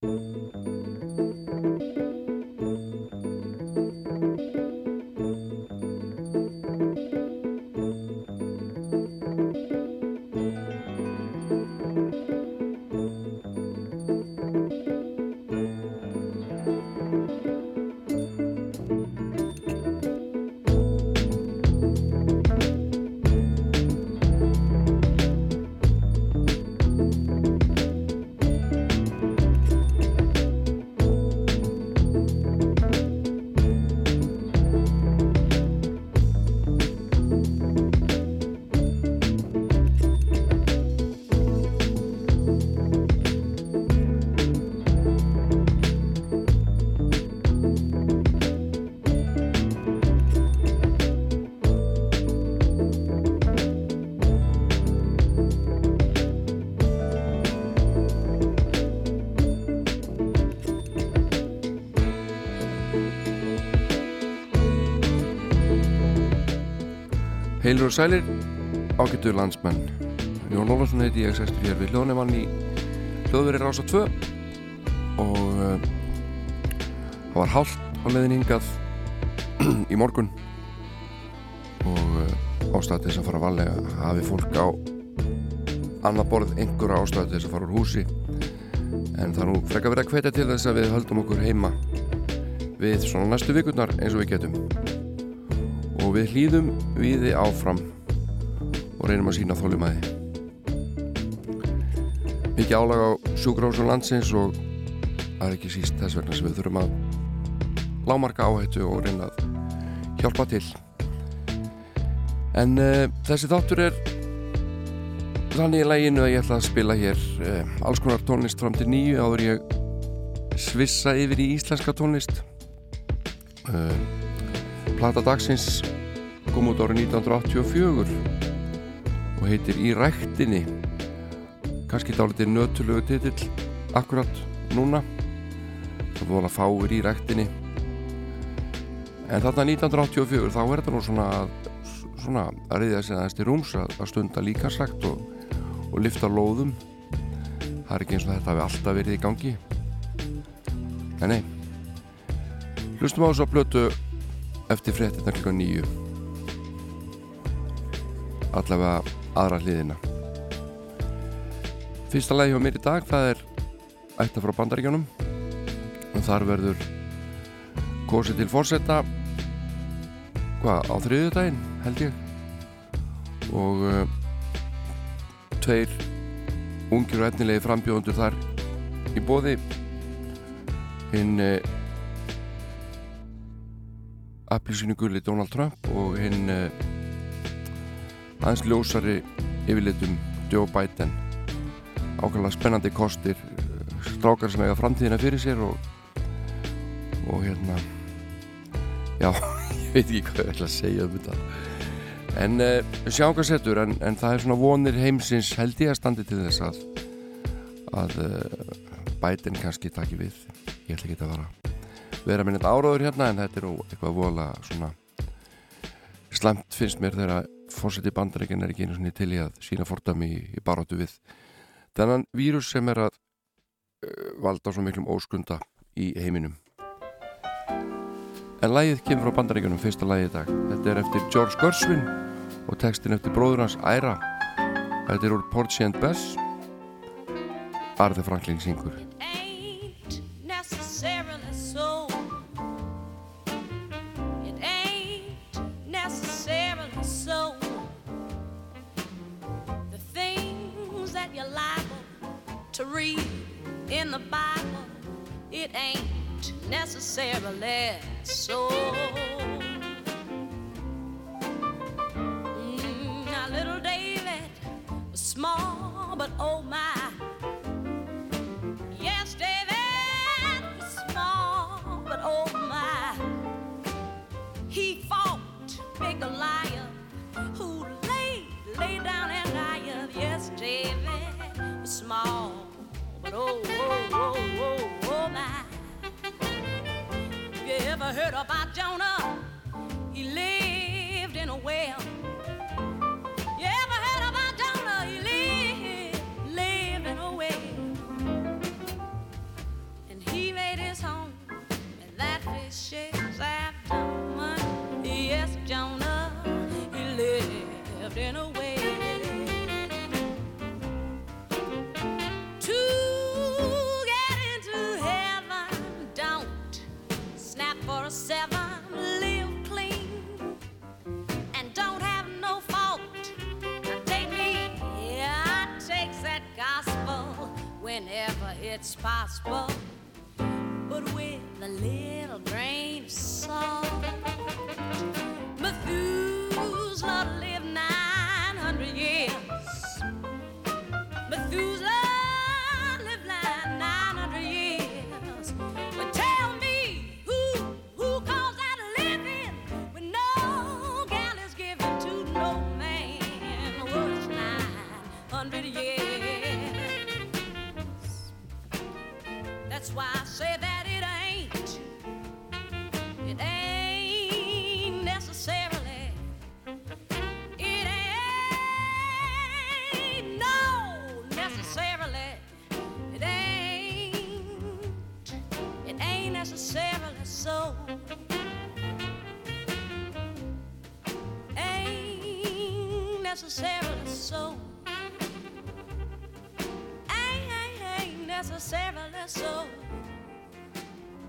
Música Heilur og sælir, ágættu landsmenn. Jón Ólarsson heiti ég, sestur hér við hljóðnefmann í hljóðveri Rása 2 og uh, það var hálft á leðin hingað í morgun. Og uh, ástæði þess að fara að valega hafi fólk á annað borð einhverja ástæði þess að fara úr húsi. En það nú frekka verið að hvetja til þess að við höldum okkur heima við svona næstu vikurnar eins og við getum við hlýðum viði áfram og reynum að sína þólumæði. Mikið álag á sjúgrásum landsins og það er ekki síst þess vegna sem við þurfum að lámarka áhættu og reyna að hjálpa til. En uh, þessi þáttur er þannig í læginu að ég ætla að spila hér uh, alls konar tónlist fram til nýju áður ég svissa yfir í íslenska tónlist. Uh, Plata dagsins kom út árið 1984 og heitir Í ræktinni. Kannski dálítið nötulegu titill akkurat núna. Það voru að fáir í ræktinni. En þarna 1984 þá er þetta nú svona svona að reyðja sig aðeins til rúms að, stunda líka sagt og, og lifta lóðum. Það er ekki eins og þetta hafi alltaf verið í gangi. En nei hlustum á þessu að blötu eftir fréttina klukka nýju allavega aðra hliðina. Fyrsta lagi hjá mér í dag það er ætta frá bandaríkjónum og þar verður kosið til fórsetta hvað á þriðu daginn held ég. Og uh, tveir ungir og etnilegi frambjóðundur þar í bóði hinn uh, appilsínu gulli Donald Trump og hinn uh, aðeins ljósari yfirlitum Joe Biden. Ákveðlega spennandi kostir strákar sem eiga framtíðina fyrir sér og og hérna já, ég veit ekki hvað ég ætla að segja um þetta. En uh, hvað setur en, en það er svona vonir heimsins held ég að standi til þess að að uh, Biden kannski taki við. Ég ætla ekki að vera með þetta áráður hérna en þetta er eitthvað vola svona slemt finnst mér þegar fórseti bandarækjan er ekki einu svona til í að sína fordami í, í baróttu við þennan vírus sem er að uh, valda svo miklum óskunda í heiminum. En lægið kemur frá bandarækjunum fyrsta lægið dag. Þetta er eftir George Gershwin og textin eftir bróður hans Æra þetta er úr Porgy and Bess. Arði Franklin syngur to read in the Bible, it ain't necessarily so. Mm, now, little David was small, but oh my. But oh, oh, oh, oh, oh, my. Have you ever heard about Jonah? He lived in a well. possible, but with a little grain of salt.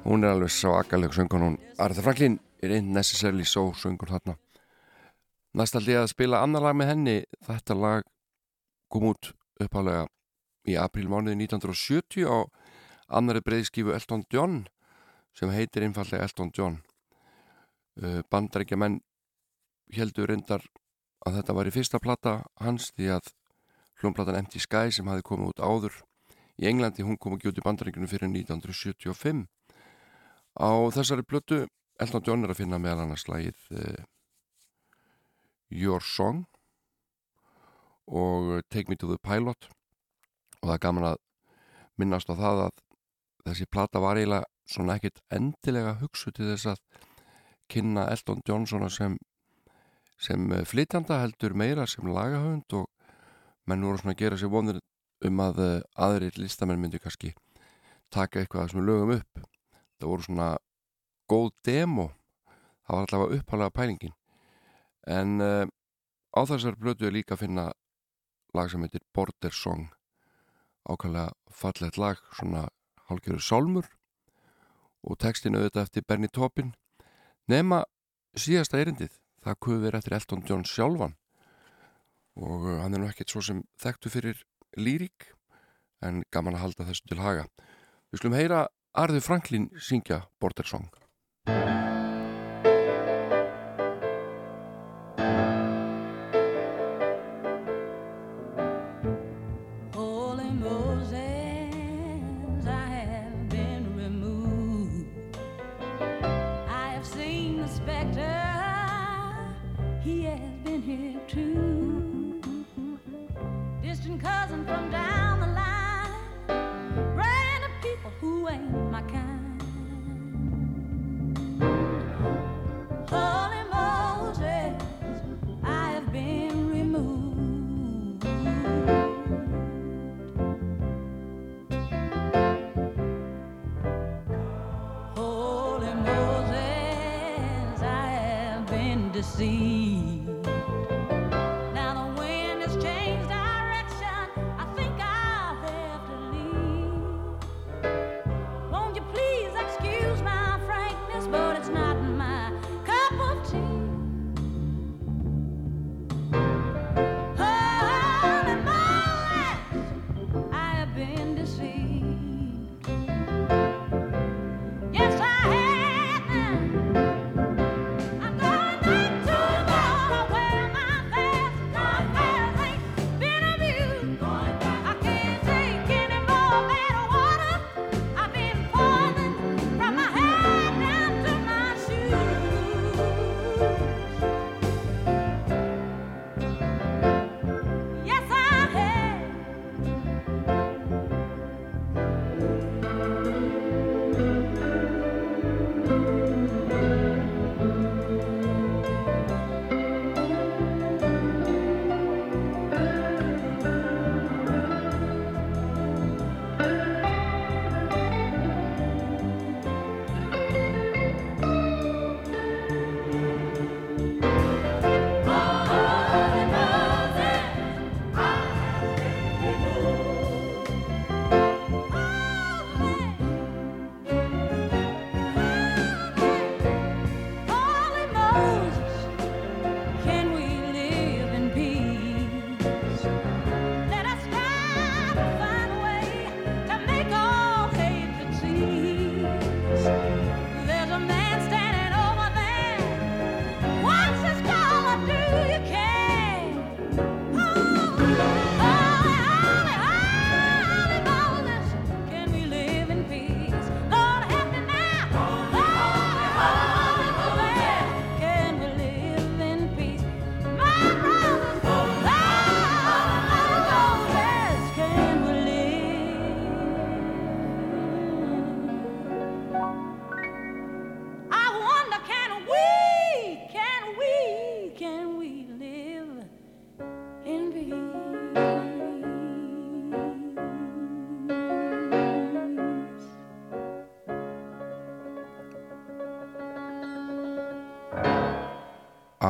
Hún er alveg svakaleg söngun hún Arður Franklin er einn necessarily so söngun þarna. Næstaldi að spila annar lag með henni. Þetta lag kom út uppálega í aprílmánuði 1970 á annari breyðskífu Elton John sem heitir einfallega Elton John. Uh, bandaríkja menn heldur reyndar að þetta var í fyrsta platta hans því að hljónplatan Empty Sky sem hafi komið út áður í Englandi hún kom ekki út í bandaríkunum fyrir 1975 Á þessari blötu Elton John er að finna meðal annars lagið uh, Your Song og Take Me to the Pilot. Og það er gaman að minnast á það að þessi plata var eiginlega svona ekkit endilega hugsu til þess að kynna Elton John svona sem sem flytjanda heldur meira sem lagahöfund og menn voru svona að gera sér vonir um að uh, aðrir listamenn myndi kannski taka eitthvað sem lögum upp. Það voru svona góð demo. Það var allavega upphálega pælingin. En uh, á þessar blötu er líka að finna lag sem heitir Border Song. Ákvæmlega fallet lag svona hálfgerður sálmur og textinu auðvitað eftir Bernie Taupin. Nema síðasta erindið það kuði verið eftir Elton John sjálfan. Og uh, hann er nú ekkert svo sem þekktu fyrir lírik en gaman að halda þessu til haga. Við skulum heyra Arður Franklin syngja Border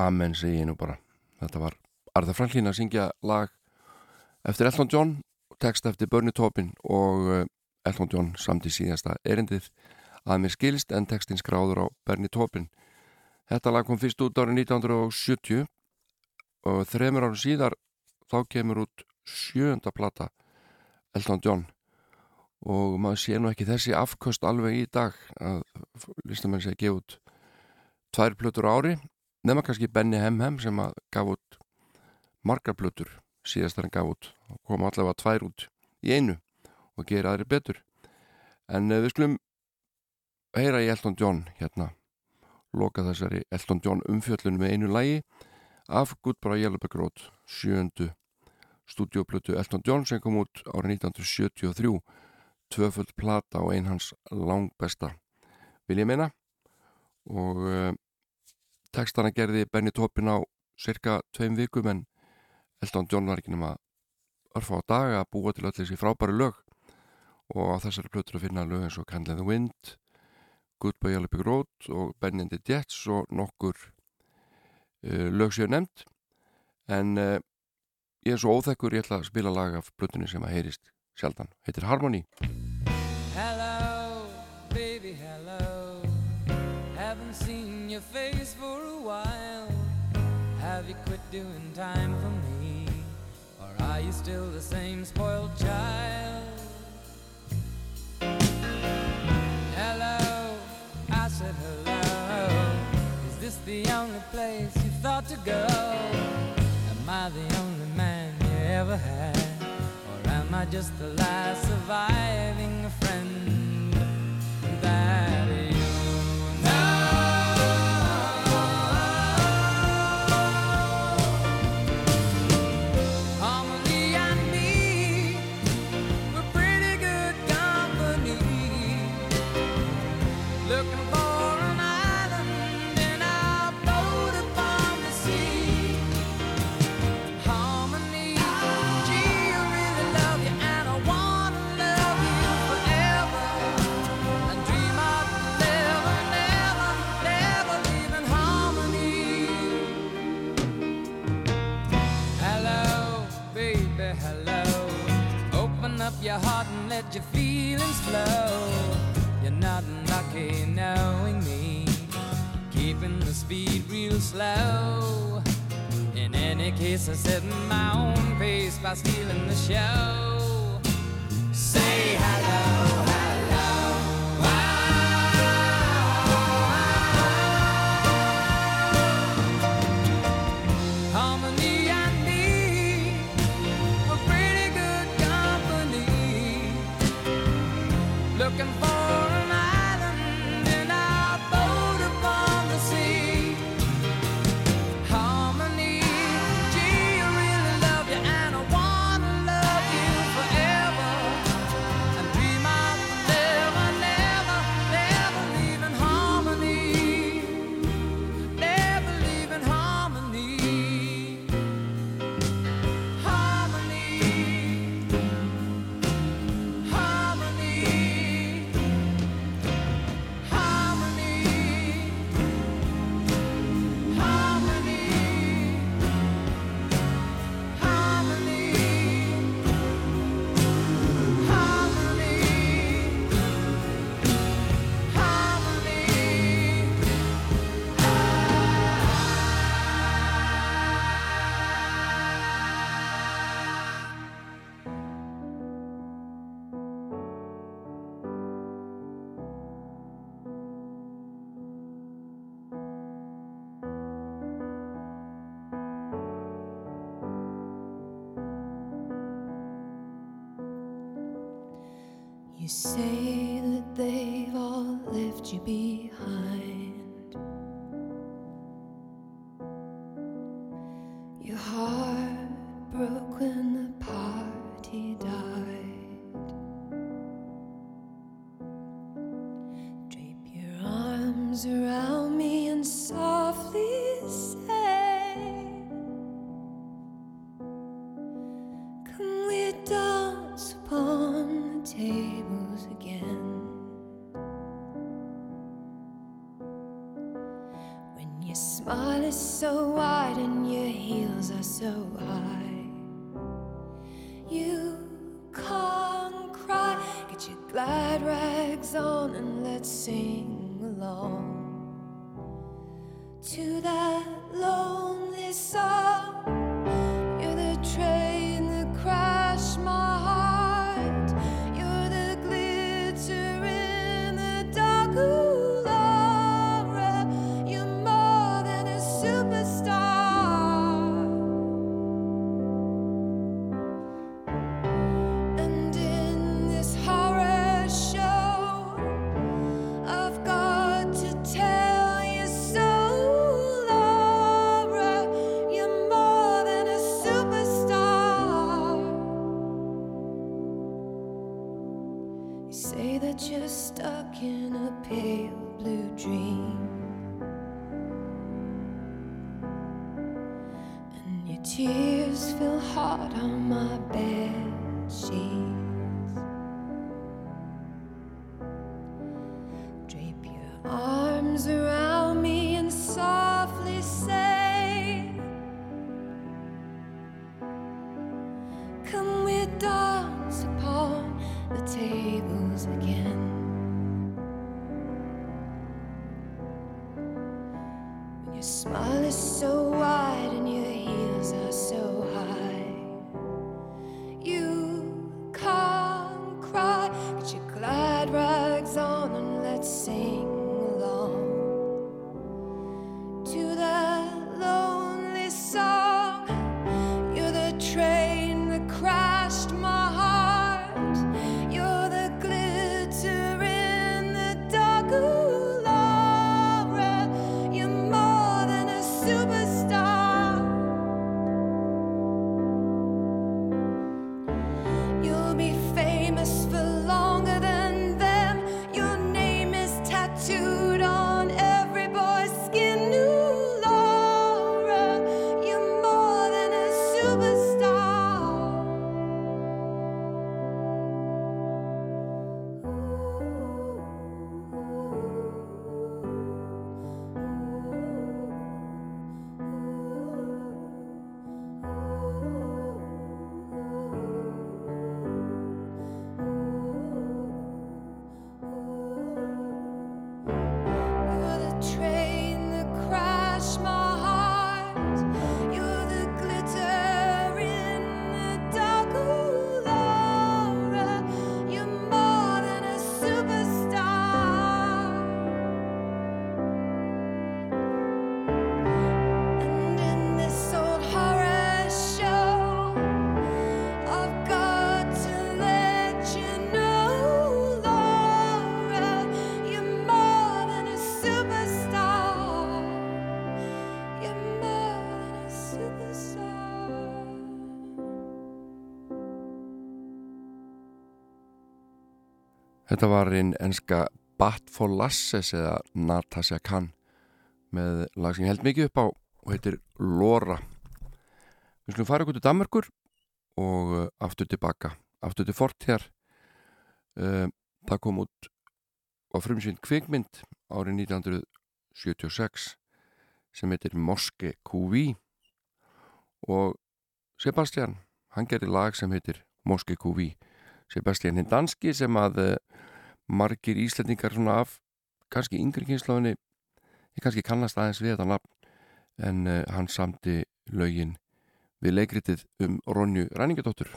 Amen segi ég nú bara. Þetta var Arða Franklín að syngja lag eftir Elton John text eftir Bernie Taupin og eh, Elton John samt í síðasta erindið. Að mér skilst en textin skráður á Bernie Taupin. Þetta lag kom fyrst út árið 1970 og þremur árum síðar þá kemur út sjönda plata Elton John. Og maður sé nú ekki þessi afköst alveg í dag að listamenn sé að gefa út tvær plötur ári nema kannski Benny Hemhem sem að gaf út margar plötur síðast hann gaf út. Og kom allavega tvær út í einu og gera aðri betur. En eh, við skulum heyra í Elton John hérna. Loka þessari Elton John umfjöllun með einu lægi af Yellowback Road sjöndu stúdioplötu Elton John sem kom út árið 1973 tvöföld plata og einhans lang besta vil ég meina? Og textana gerði Benny Taupin á cirka tveim vikum en Elton John var ekki nema örfa á dag að búa til öll þessi frábæri lög. Og á þessari plötur að finna lög eins og Candle in the Wind Goodbye Yellow Big Road og Benny and the Jets og nokkur uh, lög séu nefnd. En uh, ég er svo óþekkur ég ætla að spila lag af plötunni sem að heyrist sjaldan, heitir Harmony. Hello, baby, hello. Haven't seen your face doing time for me? Or are you still the same spoiled child? Hello, I said hello. Is this the only place you thought to go? Am I the only man you ever had? Or am I just the last surviving friend Looking so Þetta var einn enska Bat for Lasses eða Natasha Khan með lag sem ég held mikið upp á og heitir Lora. Við skulum fara okkur til Danmarkur og eh, aftur tilbaka, aftur til Forthér. Eh, það kom út á frumsýnd kvikmynd árið 1976 sem heitir Moske QV og Sebastian, hann gerir lag sem heitir Moske QV Sebastian Hindanski sem að eh, margir íslendingar svona af kannski yngri kynnslóðinni ég kannski kannast aðeins við þetta nafn en uh, hann samti lögin við leikritið um Ronju Ræningadóttur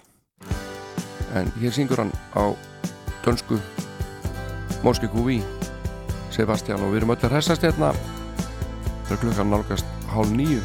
en hér syngur hann á dönsku Morski Kúvi Sebastian og við erum öll að hressast hérna. Það er klukkan nálgast hálf nýju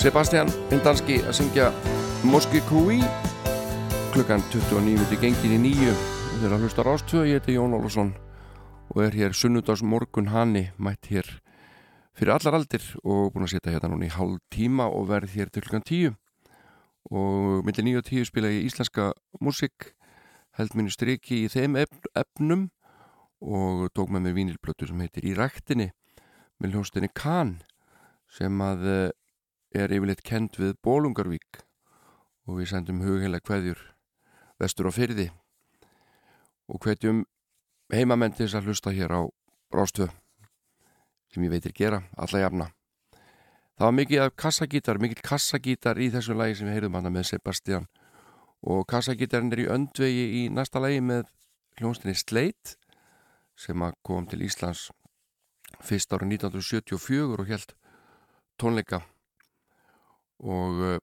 Sebastian Indanski að syngja Moski Kui klukkan 29 minnti gengin í nýju við erum að hlusta á rástöðu, ég heiti Jón Ólafsson og er hér sunnudags morgun hanni mætt hér fyrir allar aldir og búin að setja hérna núna í hálf tíma og verð hér til klukkan 10 og millir 9 og 10 spila ég íslenska músik held mínu striki í þeim efn, efnum og tók með mér vínilblötu sem heitir Í ræktinni með hljóstinni Kahn sem að eh, er yfirleitt kend við Bólungarvík og við sendum hugheila kveðjur vestur á fyrði og hvetjum heimamenn til þess að hlusta hér á Rástöð sem ég veitir gera, alla jafna. Það var mikið af kassagítar mikið kassagítar í þessu lagi sem við heyrðum hana með Sebastian. Og kassagítarinn er í öndvegi í næsta lagi með hljónstinni Sleit sem kom til Íslands fyrst árið 1974 og held tónleika og uh,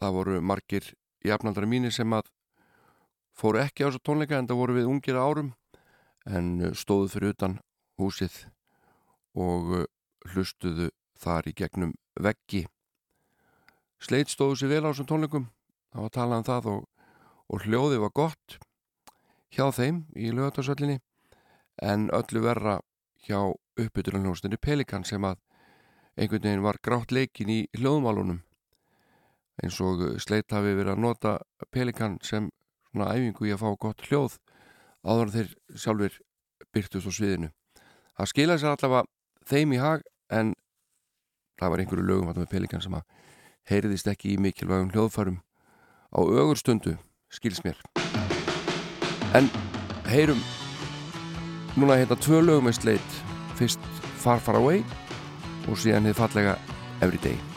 það voru margir jafnaldari mínir sem að fóru ekki á þessu tónleika en það voru við ungir árum en uh, stóðu fyrir utan húsið og uh, hlustuðu þar í gegnum veggi. Sleit stóðu sér vel á þessum tónleikum það var talað um það og, og hljóðið var gott hjá þeim í lögatarsöllinni en öllu verra hjá uppbytunarljónstinni Pelikan sem að einhvern veginn var grátt leikin í hljóðmálunum eins og Sleit hafi verið að nota Pelikan sem svona æfingu í að fá gott hljóð áður þeir sjálfur byrtust á sviðinu. Það skilaði sér allavega þeim í hag en það var einhverju lögum með Pelikan sem að heyriðist ekki í mikilvægum hljóðfærum á ögur stundu, skils mér. En heyrum núna hérna tvö lögum með Sleit fyrst Far Far Away og síðan hefði fallega Everyday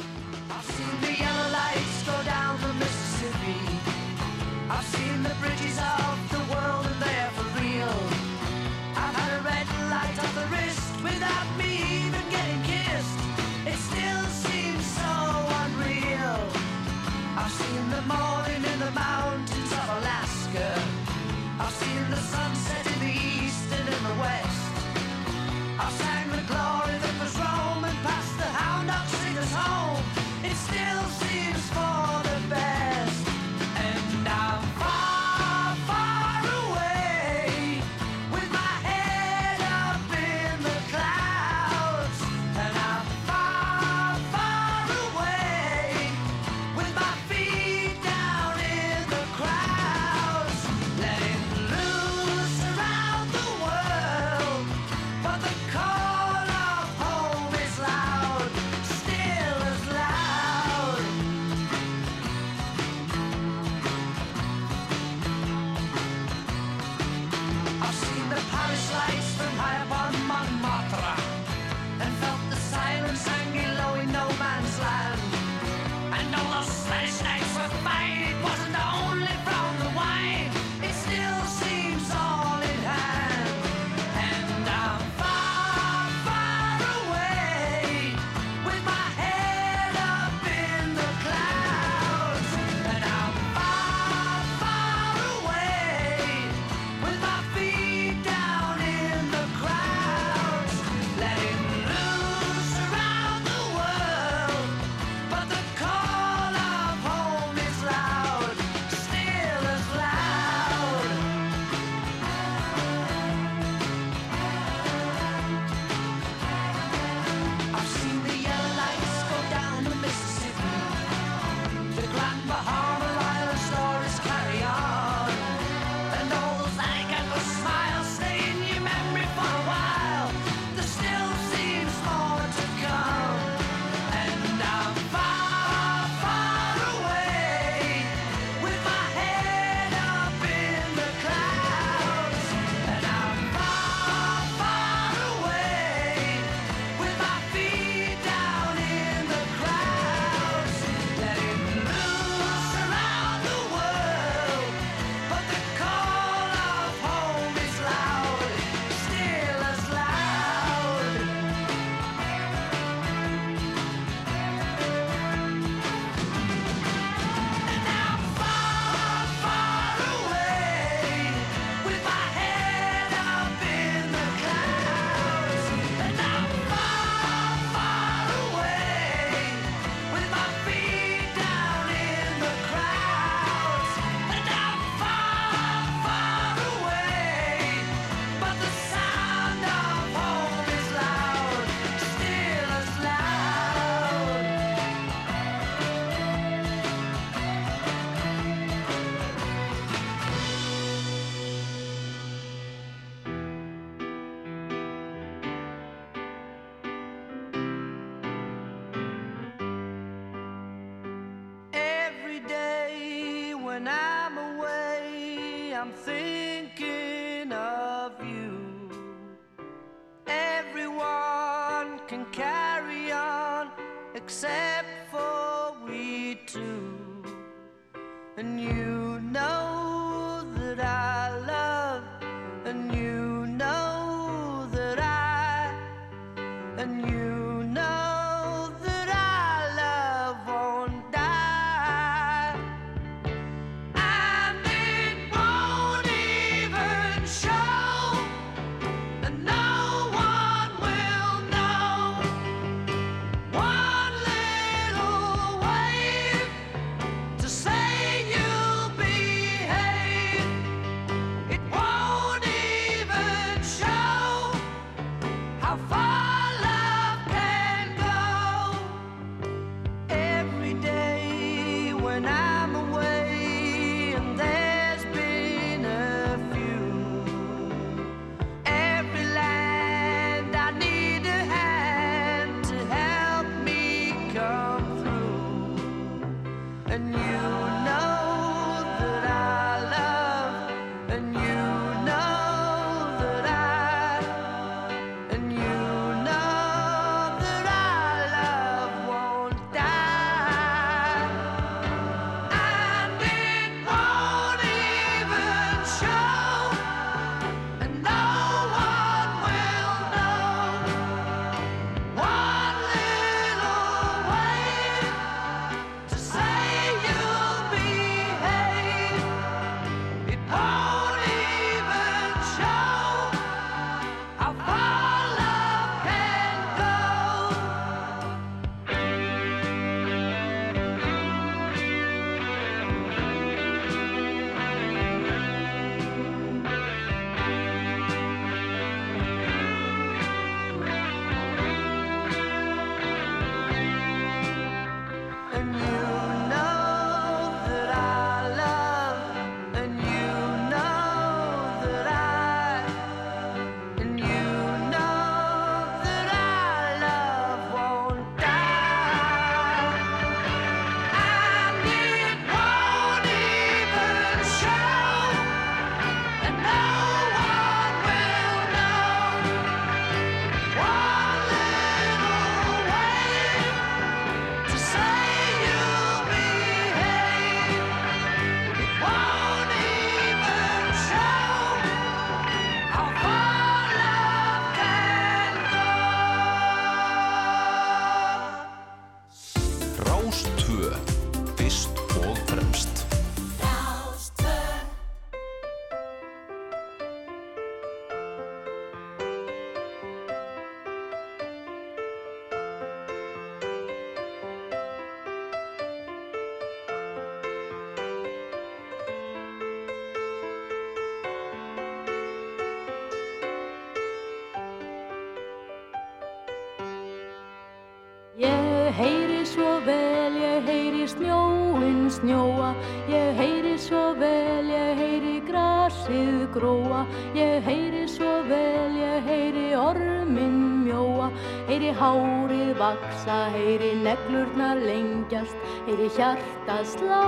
Heyri hjartað slá.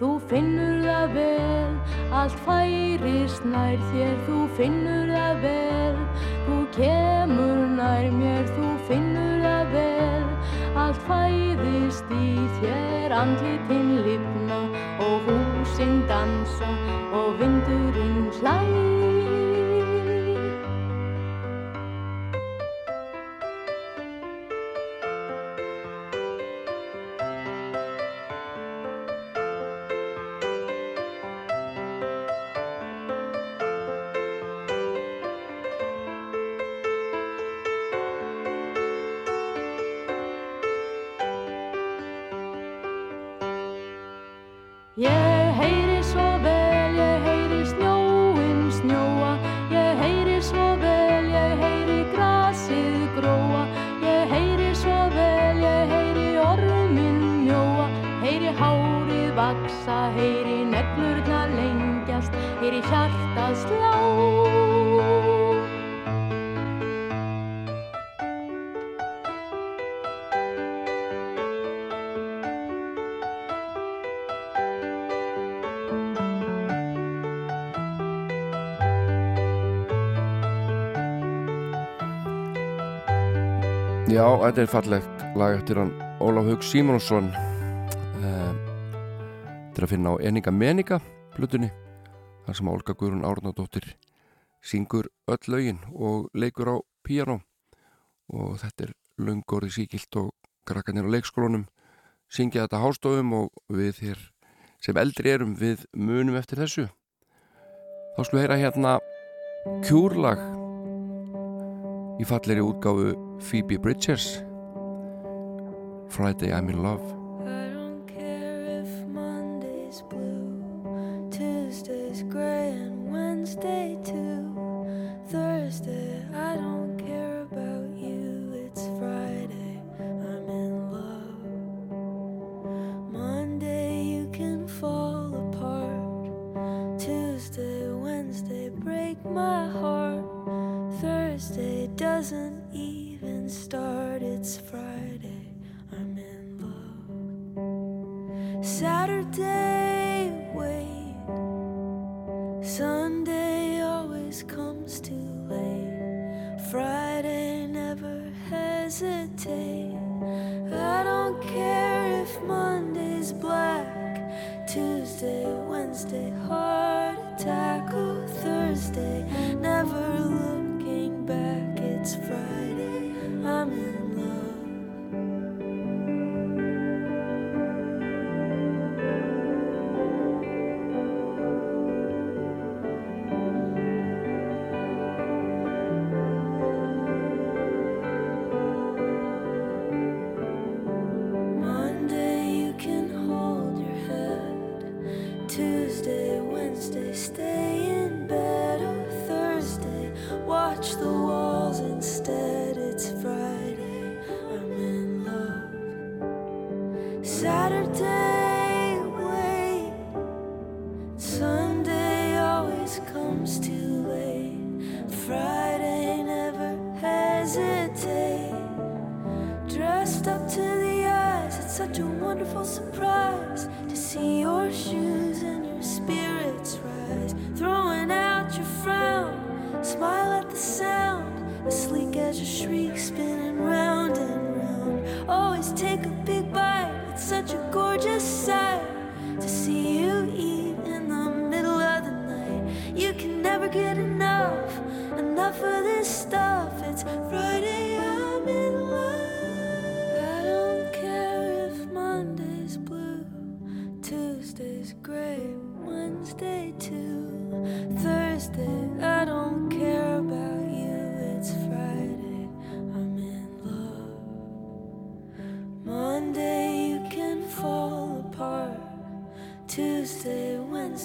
Þú finnur það vel, allt færist nær þér, þú finnur það vel, þú kemur nær mér, þú finnur það vel, allt fæðist í þér, andlitinn lifna og húsinn dansa og vindurinn hlær. Þetta er fallegt lag eftir hann Ólaf Haug Simonsson uh, til að finna á Eninga Meninga blutunni þar sem Olga Guðrún Árnadóttir syngur öll lögin og leikur á piano og þetta er löngorði síkilt og krakkanir á leikskólunum syngja þetta hástofum og við hér sem eldri erum við munum eftir þessu. Þá skulum við heyra hérna kjúrlag í falleri útgáfu Phoebe Bridgers. Friday I'm in Love Always take a big bite, it's such a gorgeous sight to see you eat in the middle of the night. You can never get enough,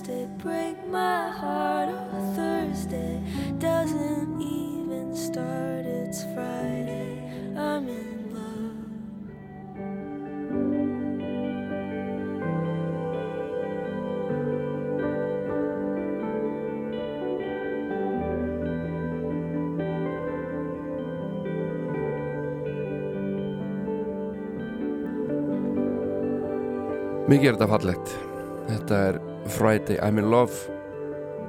Thursday, break my heart. Oh, Thursday doesn't even start, it's Friday. I'm in Mikið er þetta fallegt. Þetta er Friday I'm in Love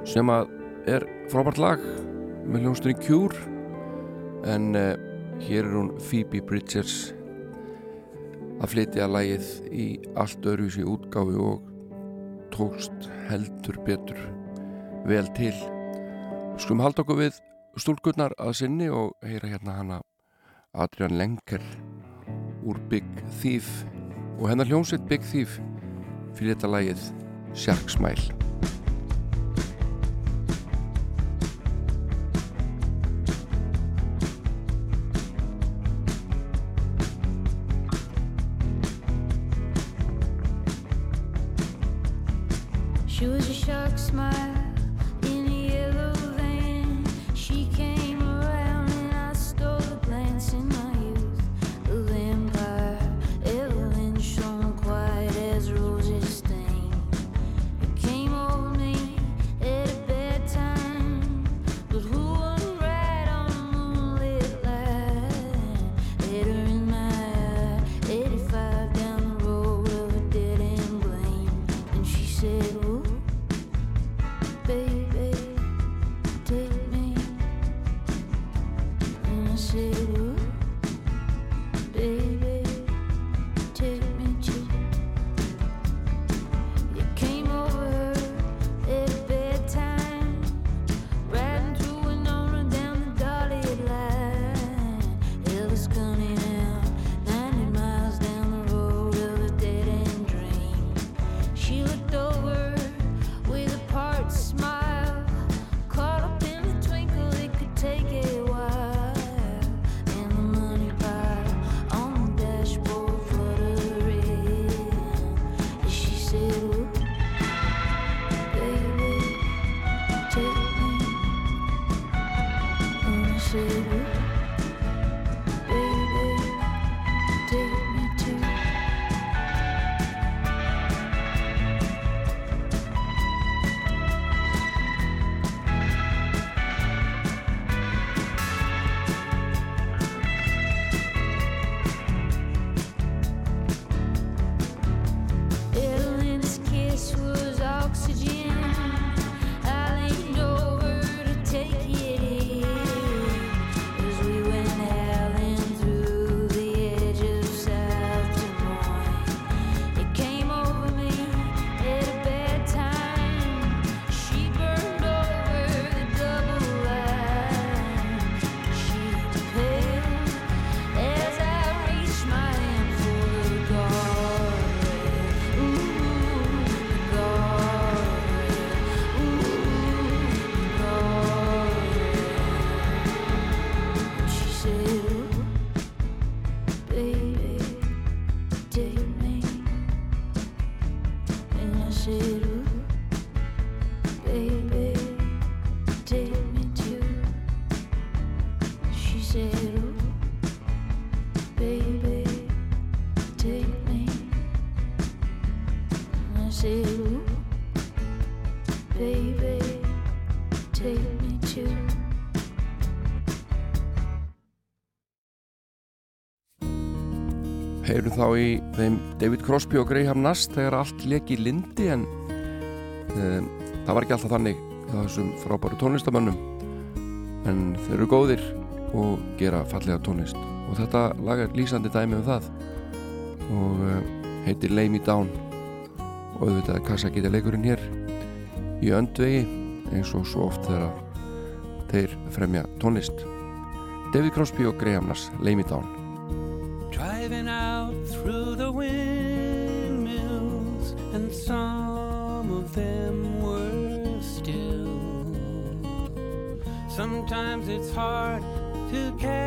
sem að er frábært lag með hljómsnurinn Cure. En uh, hér er hún Phoebe Bridgers að flytja lagið í allt öruvísi útgáfi og tókst heldur betur vel til. Skum halda okkur við stúlgutnar að sinni og heyra hérna hana Adrian Lenker úr Big Thief. Og hennar hljómsveit Big Thief fyrir þetta lagið Sjarksmæl. She was a shark smile þá í þeim David Crosby og Graham Nass þegar allt leki lindi en um, það var ekki alltaf þannig þessum frábæru tónlistamönnum en þeir eru góðir og gera fallega tónlist. Og þetta lagar lýsandi dæmi um það. Og um, heitir Lay Me Down. Og auðvitað kassa geta leikurinn hér í öndvegi eins og svo oft þegar þeir fremja tónlist. David Crosby og Graham Nass Lay Me Down. it's hard to care.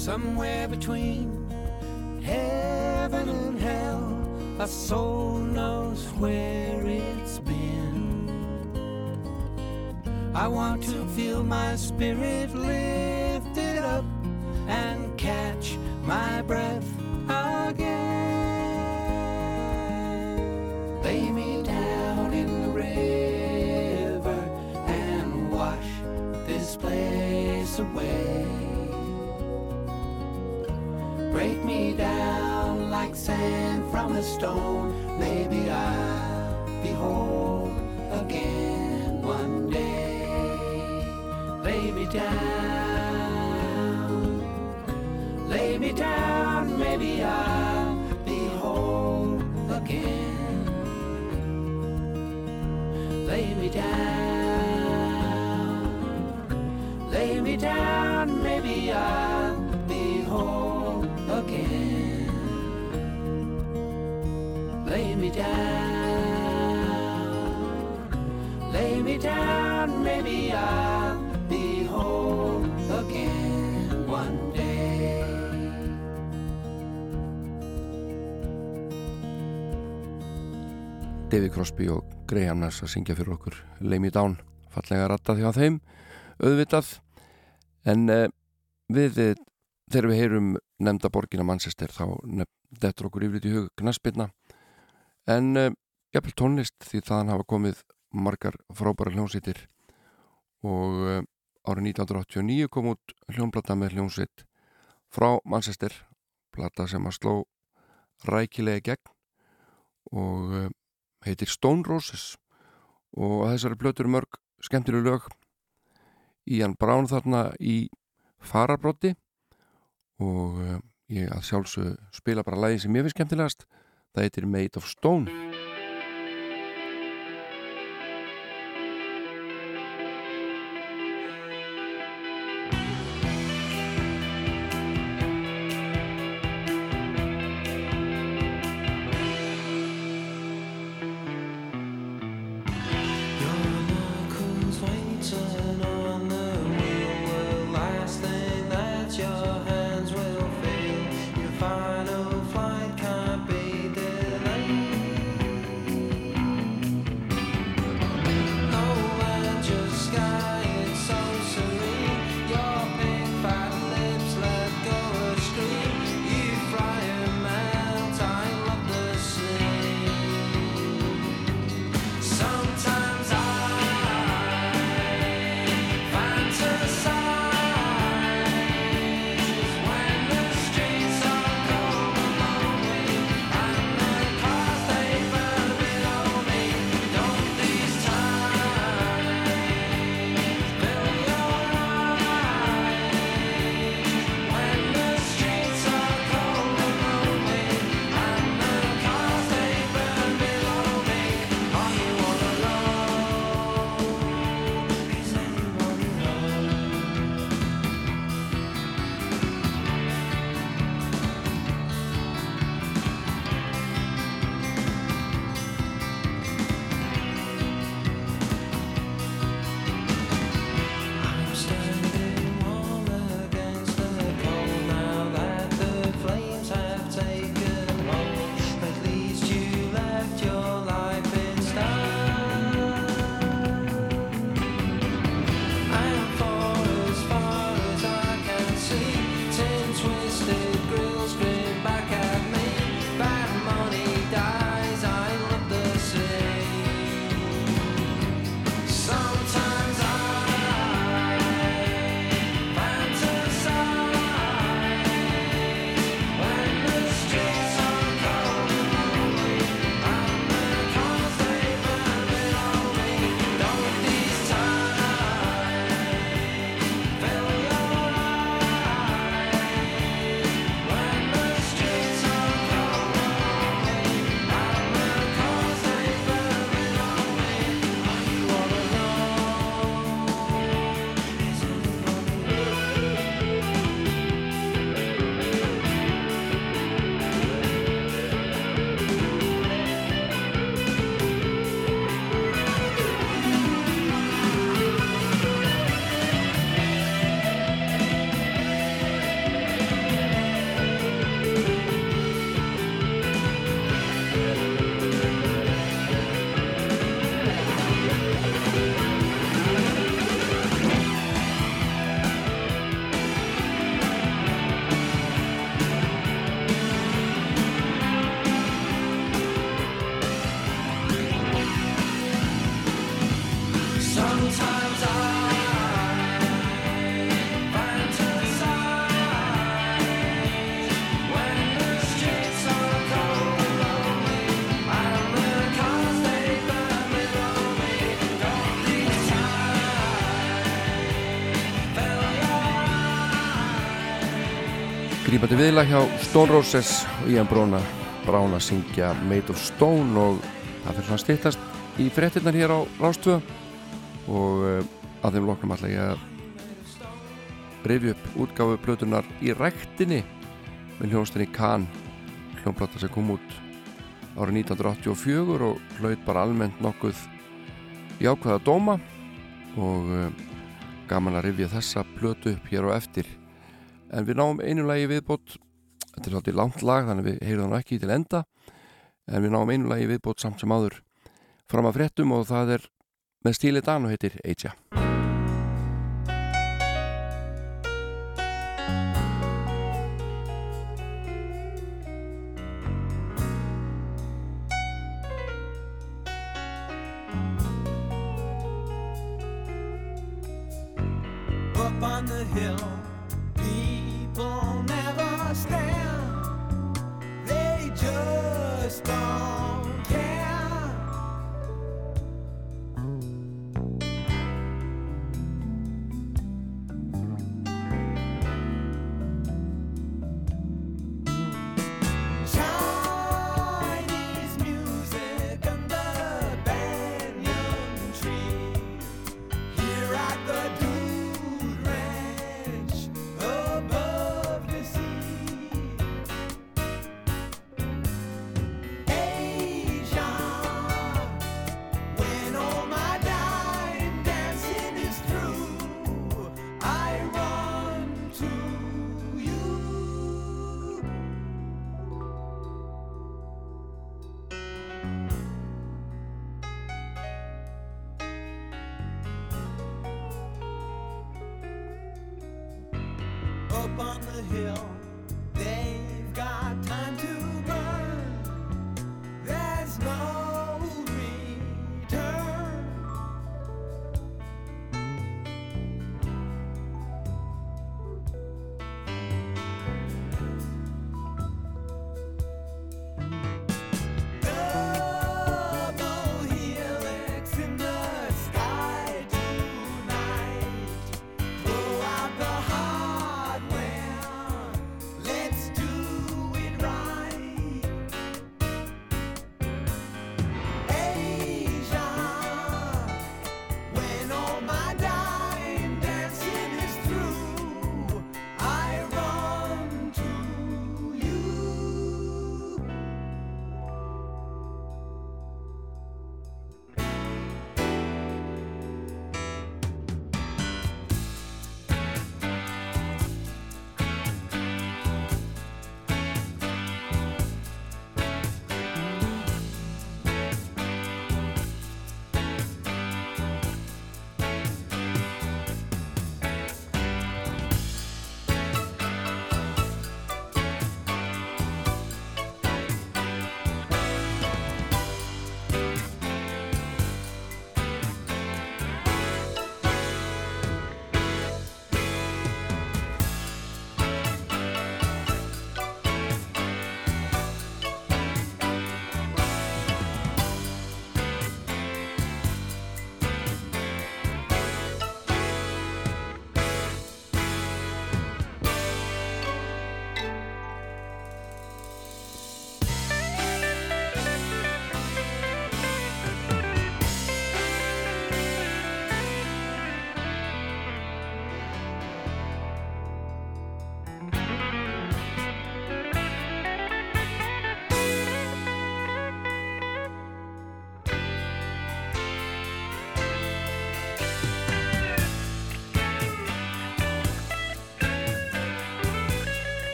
Somewhere between heaven and hell, a soul knows where it's been. I want to feel my spirit lifted up and catch my breath from a stone. Maybe I'll be whole again one day. Lay me down, David Crosby og Graham Nass að syngja fyrir okkur. Lay Me Down, fallega ratta því á þeim auðvitað. En uh, við eh, þegar við heyrum nefnda borgina Manchester þá dettur okkur yfir í hug gnaspinna en uh, jafnvel tónlist því þaðan hafa komið margar frábæra hljónsýttir og uh, árið 1989 kom út hljónplata með hljónsýtt frá Manchester plata sem að sló rækilega gegn. Og uh, heitir Stone Roses og þessari blötur mörg skemmtileg lög. Ian Brown þarna í farabrotti og uh, ég að sjálfsög spila bara lægi sem ég finnst skemmtilegast. Það heitir Made of Stone grípandi viðla hjá Stone Roses og Ian Brona Brown að syngja Made of Stone og það fyrir svona stýttast í frettinnar hér á Rástvö og uh, að þeim loknum alltaf ég að reyfi upp útgáfu blötunar í rektinni með hljónstinni Kahn hljónblata sem kom út árið 1984 og hlaut bara almennt nokkuð jákvæða dóma. Og uh, gaman að rifja þessa blötu upp hér og eftir en við náum einu lagi viðbót. Þetta er svolítið langt lag þannig við heyrðum ekki til enda. En við náum einu lagi viðbót samt sem áður fram að fréttum og það er með stíli dan og heitir Eija. Up on the hill, people never stand. They just don't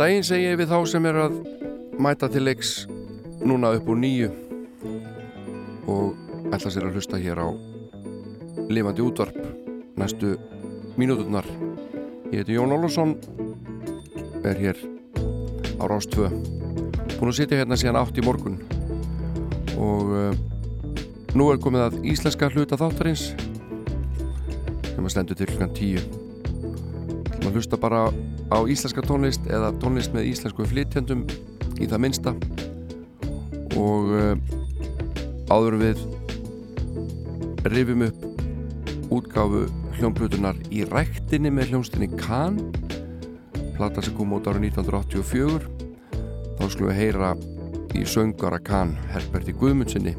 daginn segi ég við þá sem er að mæta til leiks núna upp úr nýju og ætla sér að hlusta hér á lifandi útvarp næstu mínúturnar. Ég heiti Jón Ólafsson, er hér á Rástvö. Búin að sitja hérna síðan átt í morgun og uh, nú er komið að íslenska hluta þáttarins sem að stendur til klukkan tíu. Það að hlusta bara á íslenska tónlist eða tónlist með íslensku flytjandum í það minsta og uh, áður við rifjum upp útgáfu hljómblutunar í ræktinni með hljómsdynni Kahn plata sem kom út ára 1984 þá skulum við heyra í söngara Kahn Herberti Guðmundsinni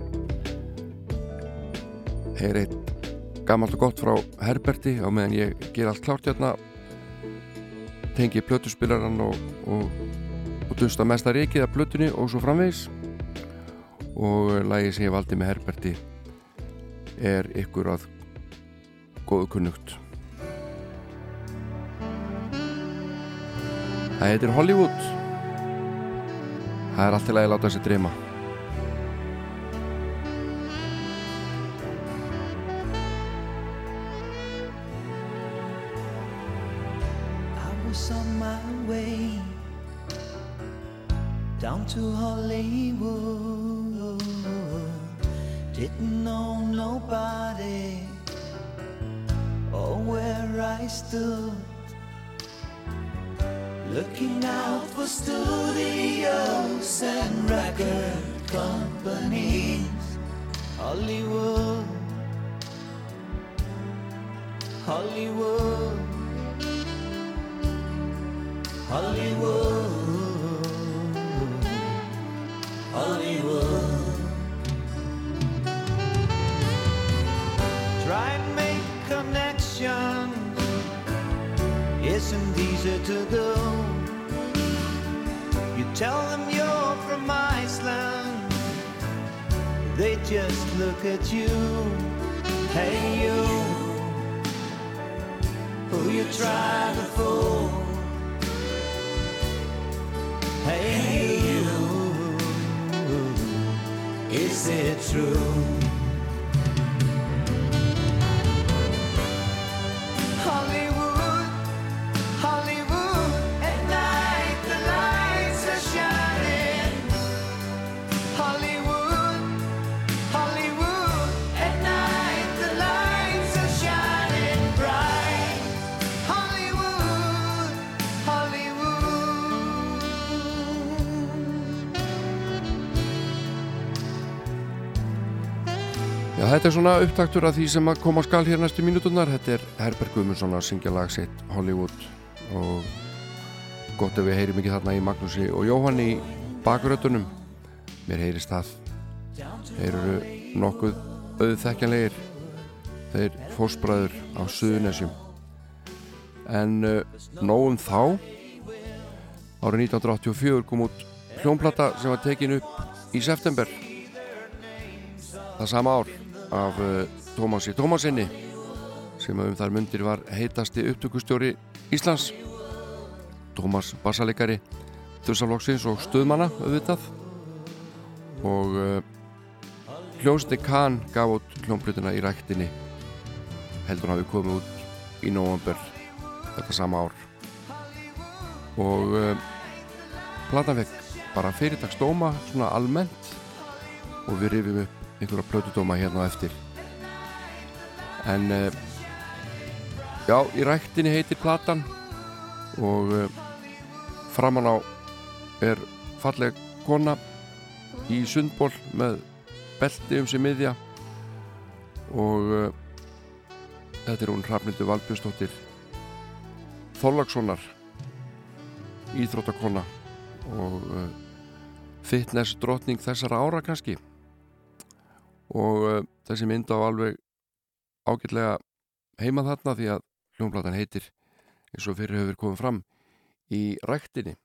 heyra eitt gammalt og gott frá Herberti á meðan ég ger allt klárt hérna tengi plötuspilaran og, og, og dusta mesta reikið af plötunni og svo framvegis. Og lagi sem ég valdi með Herberti er ykkur að góðu kunnugt. Það heitir Hollywood. Það er allt til að ég láta sér dreyma Hollywood, Hollywood. Hollywood, Hollywood. Try and make connections. Isn't easy to do. You tell them you're from Iceland. They just look at you. Hey you, who you try to fool? Hey you, is it true? Þetta er svona upptaktur af því sem að koma skal hér næstu mínúturnar. Þetta er Herberg Guðmundsson að syngja lag sitt Hollywood og gott ef við heyrim ekki þarna í Magnúsi og Jóhann í bakurötunum. Mér heyrist það. Þeir eru nokkuð auðþekkjanlegir. Þeir fósbræður á Suðunesjum. En uh, nógum þá, árið 1984 kom út hljónplata sem var tekin upp í september það sama ár af uh, Tómasi Tómasinni sem um þar mundir var heitasti upptökustjóri Íslands. Tómas Bassalegari Þursaflokksins og Stöðmanna auðvitað. Og uh, hljómsni Kahn gaf út hljómblutuna í ræktinni heldur hafi komið út í november þetta sama ár. Og uh, platan fekk bara fyrirtagsdóma svona almennt og við rifjum upp einhverja plötudóma hérna á eftir. En uh, já, í ræktinni heitir platan og uh, framan á er falleg kona í sundból með belti um sig miðja og uh, þetta er hún Hrafnildur Valbjörnsdóttir Þóllagssonar íþróttakona og fitness drotning þessara ára kannski og uh, þessi mynd á alveg ágætlega heima þarna því að hljónplatan heitir eins og fyrir hefur komið fram í ræktinni.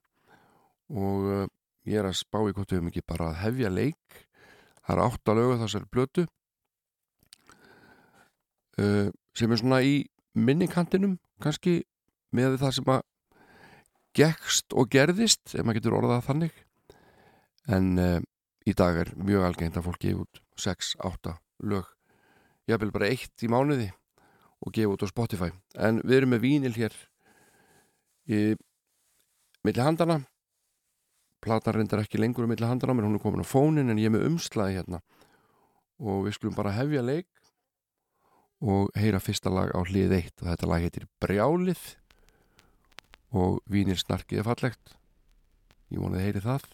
Og uh, ég er að spá í hvort við höfum ekki bara að hefja leik. Það er átt að lögu þessari blötu uh, sem er svona í minninkantinum kannski með það sem að gekkst og gerðist ef maður getur orðað þannig. En í dag er mjög algengt að fólk gefa út 6-8 lög. Ég vil bara eitt í mánuði og gefa út á Spotify. En við erum með vínil hér í milli handana platan reyndar ekki lengur um milli handana menn hún er komin á fónin en ég er með umslaði hérna. Og við skulum bara hefja leik og heyra fyrsta lag á hlið 1 og þetta lag heitir Brjálið. Og vínil snarkið er fallegt. Ég vonið heyri það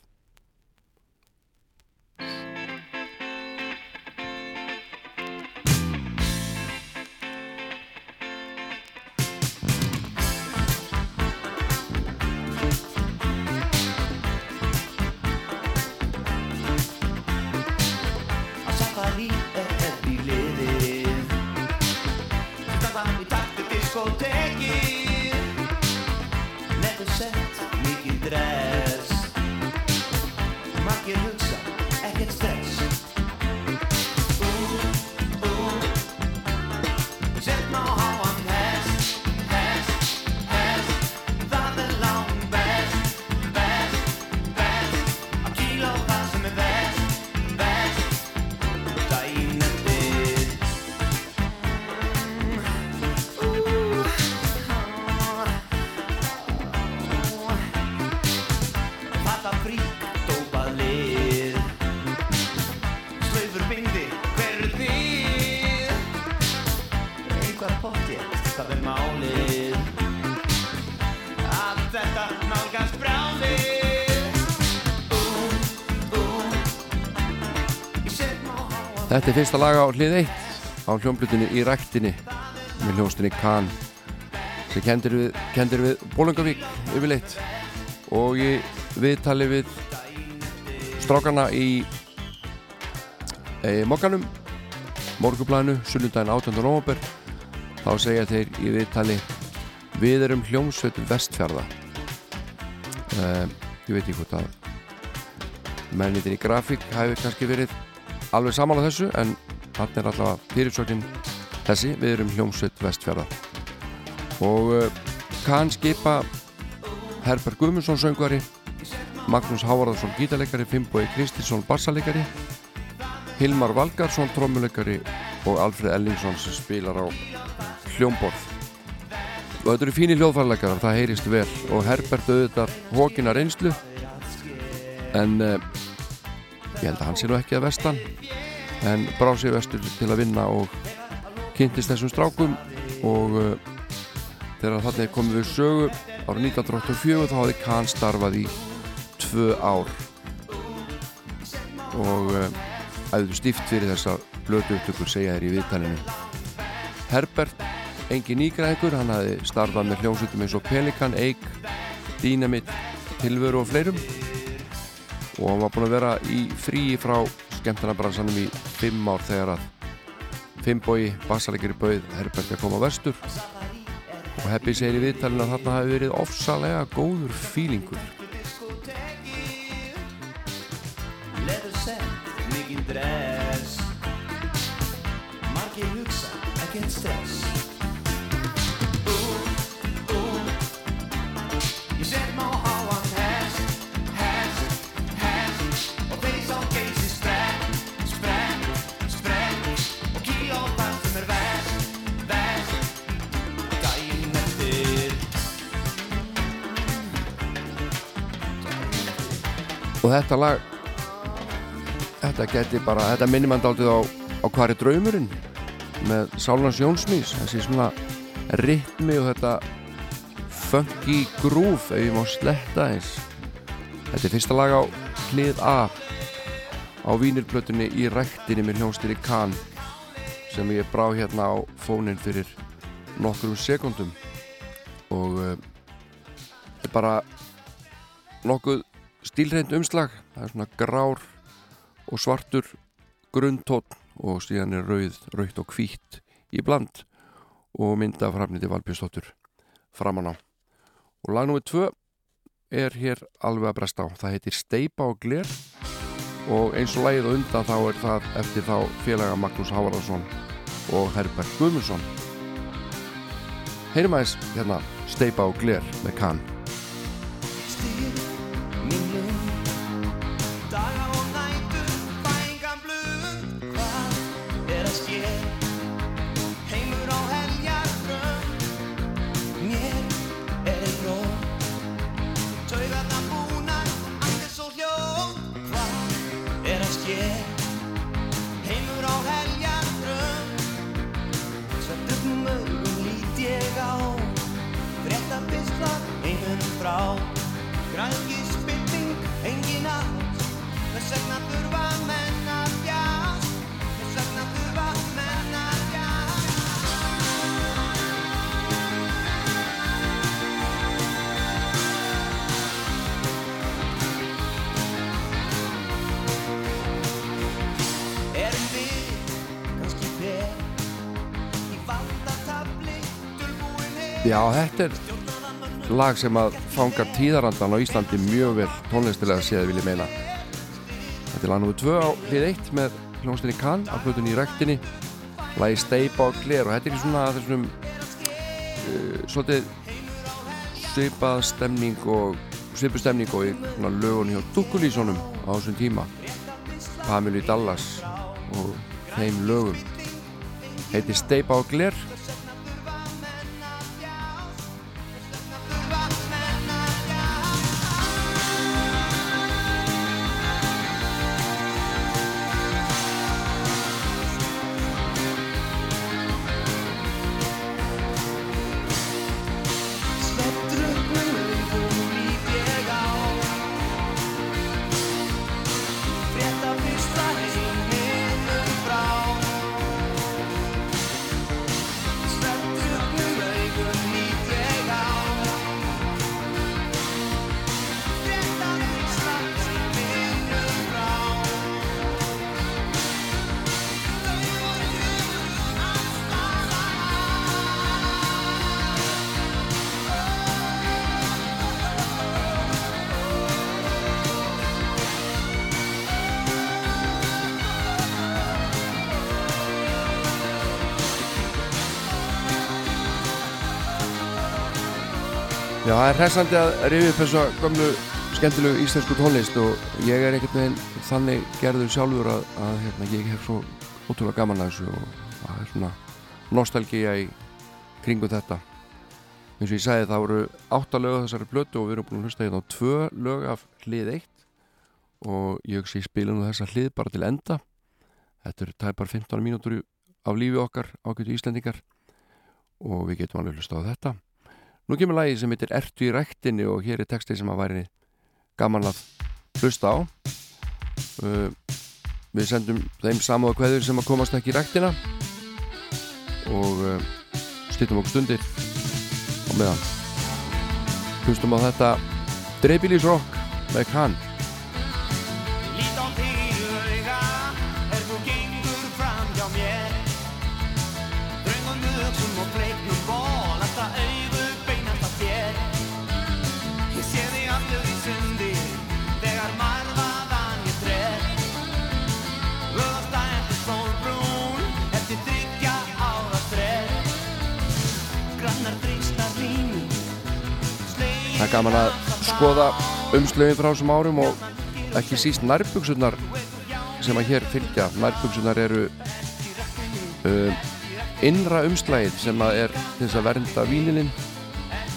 Þetta er fyrsta lag á hlið 1 á hljómblutinu í ræktinni með hljómsdunni Kahn sem kendir við, við Bólungavík yfirleitt og í viðtali við strákana í e, Mokkanum morgublæðinu, sunnudaginn 18. november þá segja þeir í viðtali við erum hljómsveit vestfjörða e, ég veit ekki hvort að mennitin í grafík hafi kannski verið alveg saman á þessu en hann er allavega fyrirsögnin þessi, við erum hljómsveit vestfjörða og uh, kann skipa Herbert Guðmundsson söngvari Magnús Hávarðarsson gítarleikari Finnbói Kristinsson bassaleikari Hilmar Valgarsson trommuleikari og Alfred Ellingsson sem spilar á hljómborð. Og þetta eru fínir hljóðfærleikarar, það heyrist vel. Og Herbert auðvitað hókina reynslu. En uh, ég held að hann sé nú ekki að vestan en brá sér vestur til að vinna og kynntist þessum strákum og uh, þegar þannig komið við sögu árið 1984 þá hafði Kahn starfað í tvö ár. Og uh, æður stíft fyrir þessa blötu upptökur segja þér í viðtalinu. Herbert, engin nýgræðingur hann hafði starfað með hljómsveitum eins og Pelikan, Eik, Dynamit Tilveru og fleirum og hann var búinn að vera í fríi frá skemmtarnabransanum í fimm ár þegar að Finnbói, bassalegir í bauð Herbert að koma vestur. Og Heppi segir í viðtalinu að þarna hafi verið ofsalega góður fílingur. Mikið dress. Margir hugsa, ekkert stress og þetta lag þetta geti bara, þetta minnir mann dálítið á, á hvar er draumurinn? Með Sálans Jónsmís þessi svona ritmi og þetta funky groove ef ég má sletta eins. Þetta er fyrsta lag á hlið A á vínilplötunni í ræktinni með hljónstinni Kahn sem ég brá hérna á fónin fyrir nokkrum sekundum og uh, þetta er bara nokkuð stílreind umslag. Það er svona grár og svartur grunntótt og síðan er rauð, raukt og hvítt í bland og mynda framniti Valbjörnsdóttur framan á. Og lag nummið tvö er hér alveg að bresta á. Það heitir Steipa og Gler og eins og lagið undan þá er það eftir þá félaga Magnús Hávarðarsson og Herbert Guðmundsson. Heyrum aðeins hérna Steipa og Gler með Kahn Já, þetta er lag sem að fangar tíðarandan á Íslandi mjög vel tónlistilega séð vil ég meina. Þetta er lag nr. 2 á hlið 1 með hljónstinni Kahn á hlutunni í rektinni lagi Steipa og Gler og þetta er í svona þessum uh, svolítið svipað stemning og svipuð stemning og í svona lögun hjá Dukkulísonum á þessum tíma. Pamelu Dallas og þeim lögum. Heitir Steipa og Gler Já, það er hressandi að rifja upp þessa gömlu skemmtilegu íslensku tónlist og ég er einhvern veginn þannig gerður sjálfur að, að hérna, ég hef svo ótrúlega gaman að þessu og það er svona nostalgía í kringu þetta. Eins og ég sagði það voru átta lög þessari blötu og við erum búin að hlusta hérna á tvö lög af hlið eitt og ég sé spila nú þessa hlið bara til enda. Þetta eru tæpar 15 mínútur í- af lífi okkar ágætu Íslendingar og við getum alveg hlusta á þetta Nú kemur lagi sem heitir Ertu í ræktinni og hér er texti sem að væri gaman að hlusta á. Uh, Við sendum þeim samúða kveður sem að komast ekki í ræktina og uh, stýttum okkur stundir og meðan. Hlustum á þetta Dreifbílisrock með Kahn Er gaman að skoða umslögin frá þessum árum og ekki síst nærbuksunar sem að hér fylgja. Nærbuksunar eru uh, innra umslægið sem að er til þess að vernda vínilinn.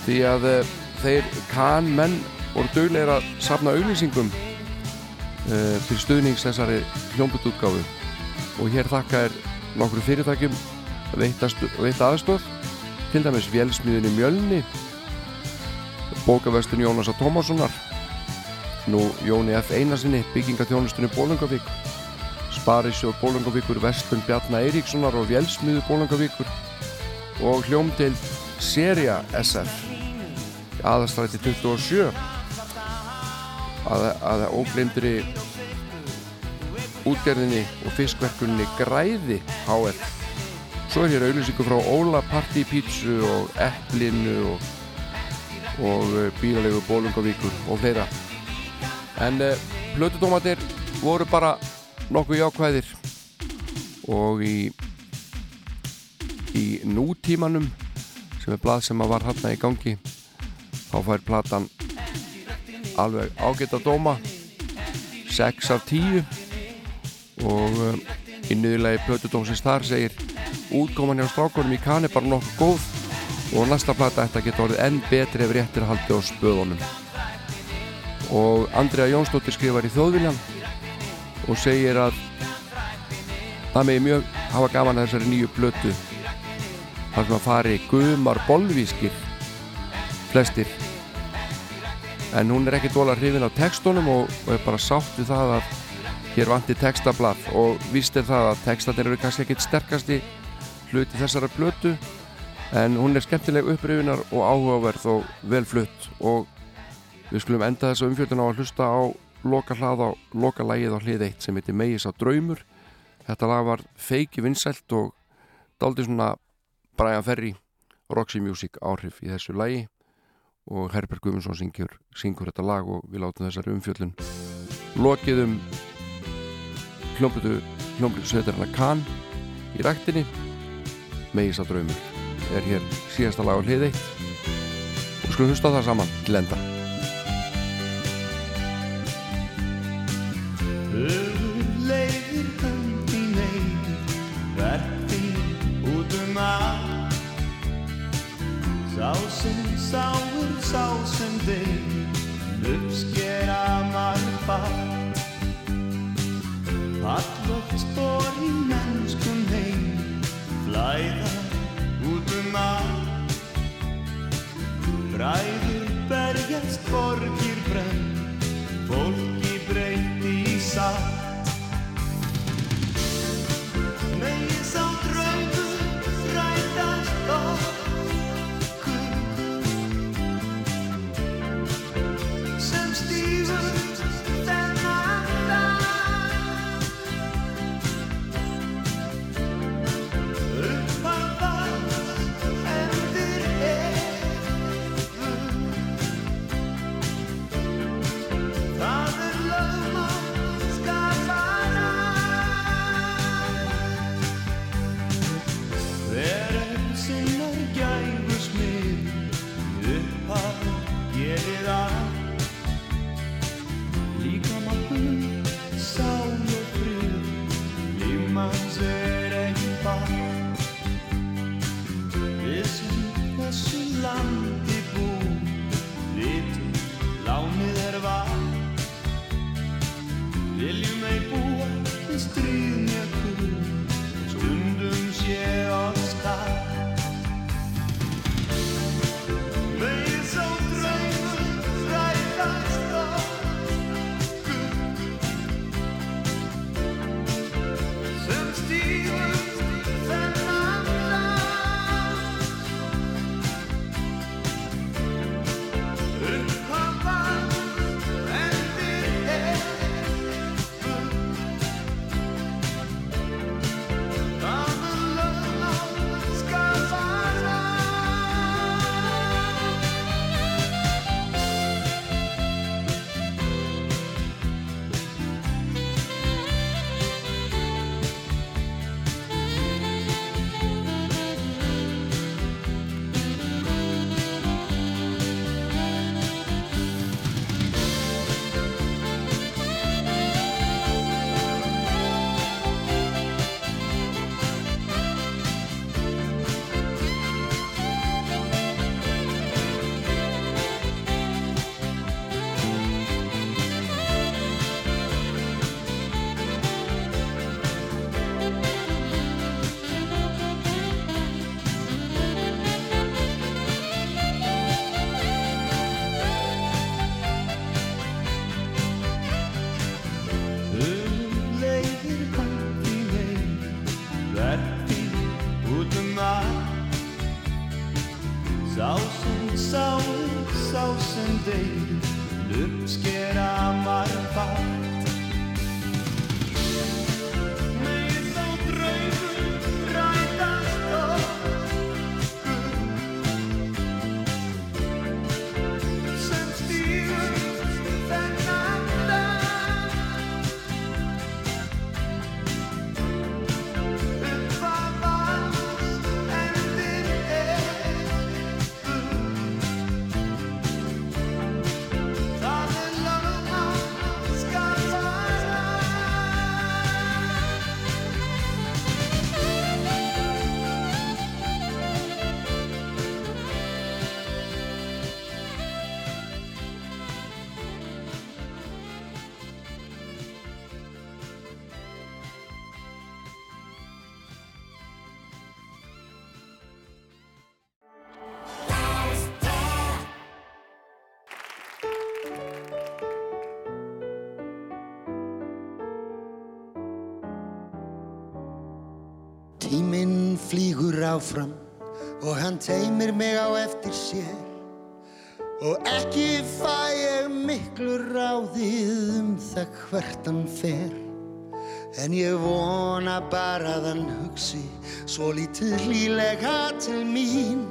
Því að uh, þeir kann menn voru duglegir að safna auglýsingum uh, fyrir stuðnings þessari hljómbutútgáfu og hér þakka er nokkru fyrirtækjum veitt aðstóð til dæmis vélsmiðunni Mjölni bókaverstun Jónasa Tómassonar. Nú Jóni F. Einarsinni byggingaþjónustunni Bólungavík Sparisjóð Bólungavíkur Verstun Bjarna Eiríkssonar og Vélsmiðu Bólungavíkur og hljómdeild Seria SF aðastrætti 27 að, að ógleymdri útgerðinni og fiskverkunni Græði HF svo er hér auðlýsingu frá Óla Party Pizzu og Eplinu og og uh, bílalegu Bólungavíkur og fleira. En uh, plötutómatir voru bara nokkuð jákvæðir og í í nútímanum sem er blað sem var hérna í gangi þá fær platan alveg ágætt að dóma 6 af 10 og um, í nýðulegi plötudómsins þar segir útkoman hjá strákunum í kan er bara nokkuð góð og næsta plata ætti að geta orðið enn betri ef réttir haldi á spöðunum. Og Andrea Jónsdóttir skrifar í þjóðviljan og segir að það megi mjög hafa gaman að þessari nýju blötu þar sem að fari gumar bolvískir flestir. En hún er ekki dólar hrifin á textunum og, og er bara sátt við það að hér vanti textablað. Og víst er það að textatir eru kannski ekkit sterkasti hluti þessara blötu en hún er skemmtileg upprifinar og áhugaverð og velflutt og við skulum enda þessu umfjöldun á að hlusta á loka hlað á loka lægið á hlið eitt sem heitir Megis á draumur. Þetta lag var feiki vinsælt og daldi svona Brian Ferry Roxy Music áhrif í þessu lægi og Herbert Guðmundsson syngur, syngur þetta lag og við látum þessari umfjöldun lokið um hljómblutu hljómblutu svetarina Kahn í ræktinni. Megis á draumur er hér síðasta lag á hlið eitt. Og skulum hlusta það saman til enda. Leiðir hönd í neyð Verðin út um allt. Sá sem sáur, sá sem þeir Uppskera margfald Falloft spór í mennskum heim Flæða allt Bræður berjast borgir brenn Fólki breyti í satt Megi sá draumur rætast okkur sem stífur stríð með kur Stundum sé áfram og hann teimir mig á eftir sér. Og ekki fæ ég miklu ráðið um það hvert hann fer. En ég vona bara að hann hugsi svo lítið hlýlega til mín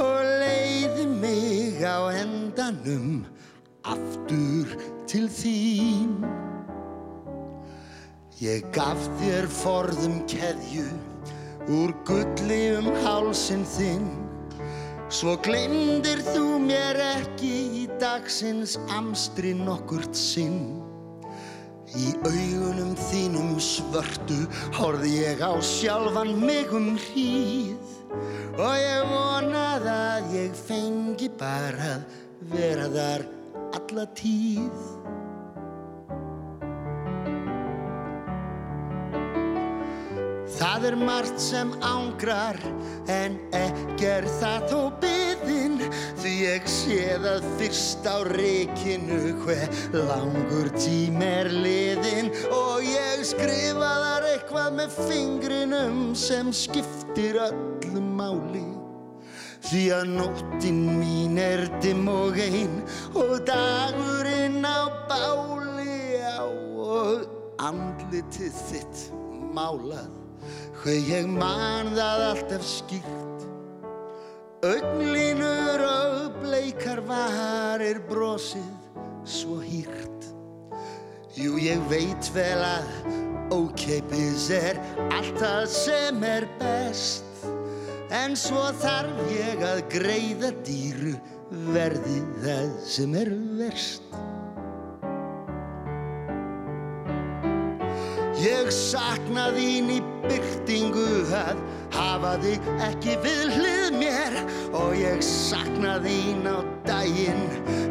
og leiði mig á endanum aftur til þín. Ég gaf þér forðum keðju úr gulli um hálsin þinn. Svo gleymdir þú mér ekki í dagsins amstri nokkurt sinn. Í augunum þínum svörtu horfði ég á sjálfan mig um hríð. Og ég vonað að ég fengi bara að vera þar alla tíð Það er margt sem ángrar en ekki er það þó byðin því ég sé það fyrst á reikinu hver langur tím er liðin og ég skrifa þar eitthvað með fingrinum sem skiptir öllu máli. Því að nóttin mín er dimm og ein og dagurinn á báli á og andlitið þitt málað hver ég man það alltaf skýrt. Augnlínur og bleikar varir brosið svo hýrt. Jú ég veit vel að ókeipis er allt það sem er best. En svo þarf ég að greiða dýru verði það sem er verst Ég sakna þín í byrtingu að hafa þig ekki við hlið mér. Og ég sakna þín á daginn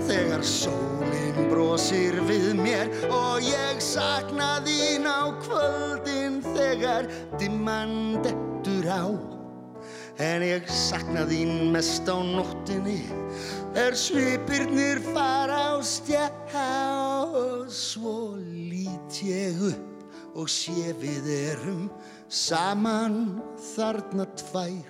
þegar sólinn brosir við mér. Og ég sakna þín á kvöldin þegar dimman dettur á. En ég sakna þín mest á nóttinni er svipirnir fara á stjá. Og svo lít ég upp og sé við erum saman þarna tvær.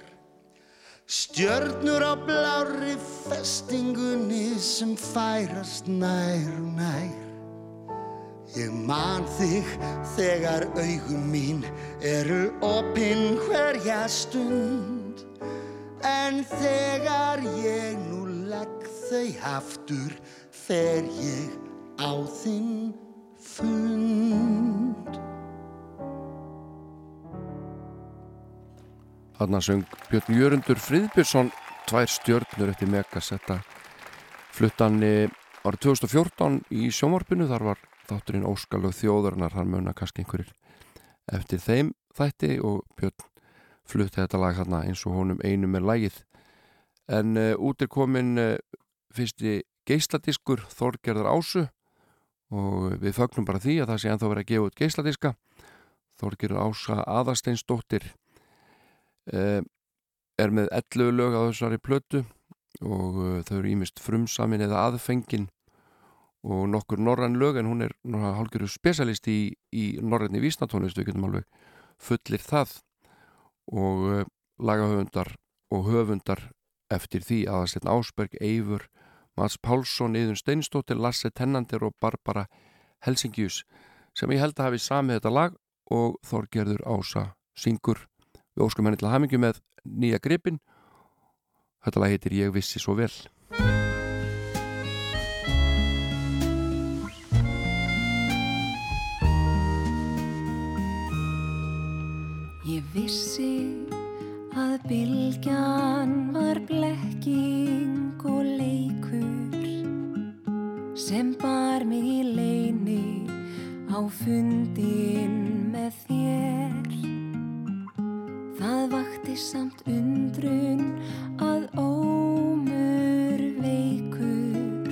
Stjörnur á blári festingunni sem færast nær nær. Ég man þig þegar augum mín eru opinn hverja stund. En þegar ég nú legg þau aftur fer ég á þinn fund Þarna söng Björn Jörundur Friðbjörnsson tvær stjörnur eftir Megasetta. Fluttan árið 2014 í sjónvarpinu þar var þátturinn Óskalög þjóðurnar þar muna kannski einhverjir eftir þeim þætti og Björn flutti þetta lag þarna eins og honum einum er lagið. En uh, út er komin uh, fyrsti geisladiskur Þorgerðar Ásu og við fögnum bara því að það sé ennþá verið að gefa út geisladiska. Þorgerðar Ása Aðarsteinsdóttir er með 11 lög á þessari plötu og uh, þau eru ímist frumsamin eða aðfengin og nokkur norrann lög en hún er hálfgerðu specialist í, í norranni vísnatónist, við getum alveg fullir það. Og uh, lagahöfundar og höfundar eftir því aðastinn Ásberg, Eivur Mats Pálsson, Eðun Steinstóttir Lasse Tennandir og Barbara Helsingjus sem ég held að hafi samið þetta lag og Þorgerður Ása syngur við óskum henni til að hamingu með nýja gripin þetta lag heitir Ég vissi svo vel Ég vissi að bylgjan var blekking og leikur sem bar mig í leini á fundin með þér. Það vakti samt undrun að ómur veikur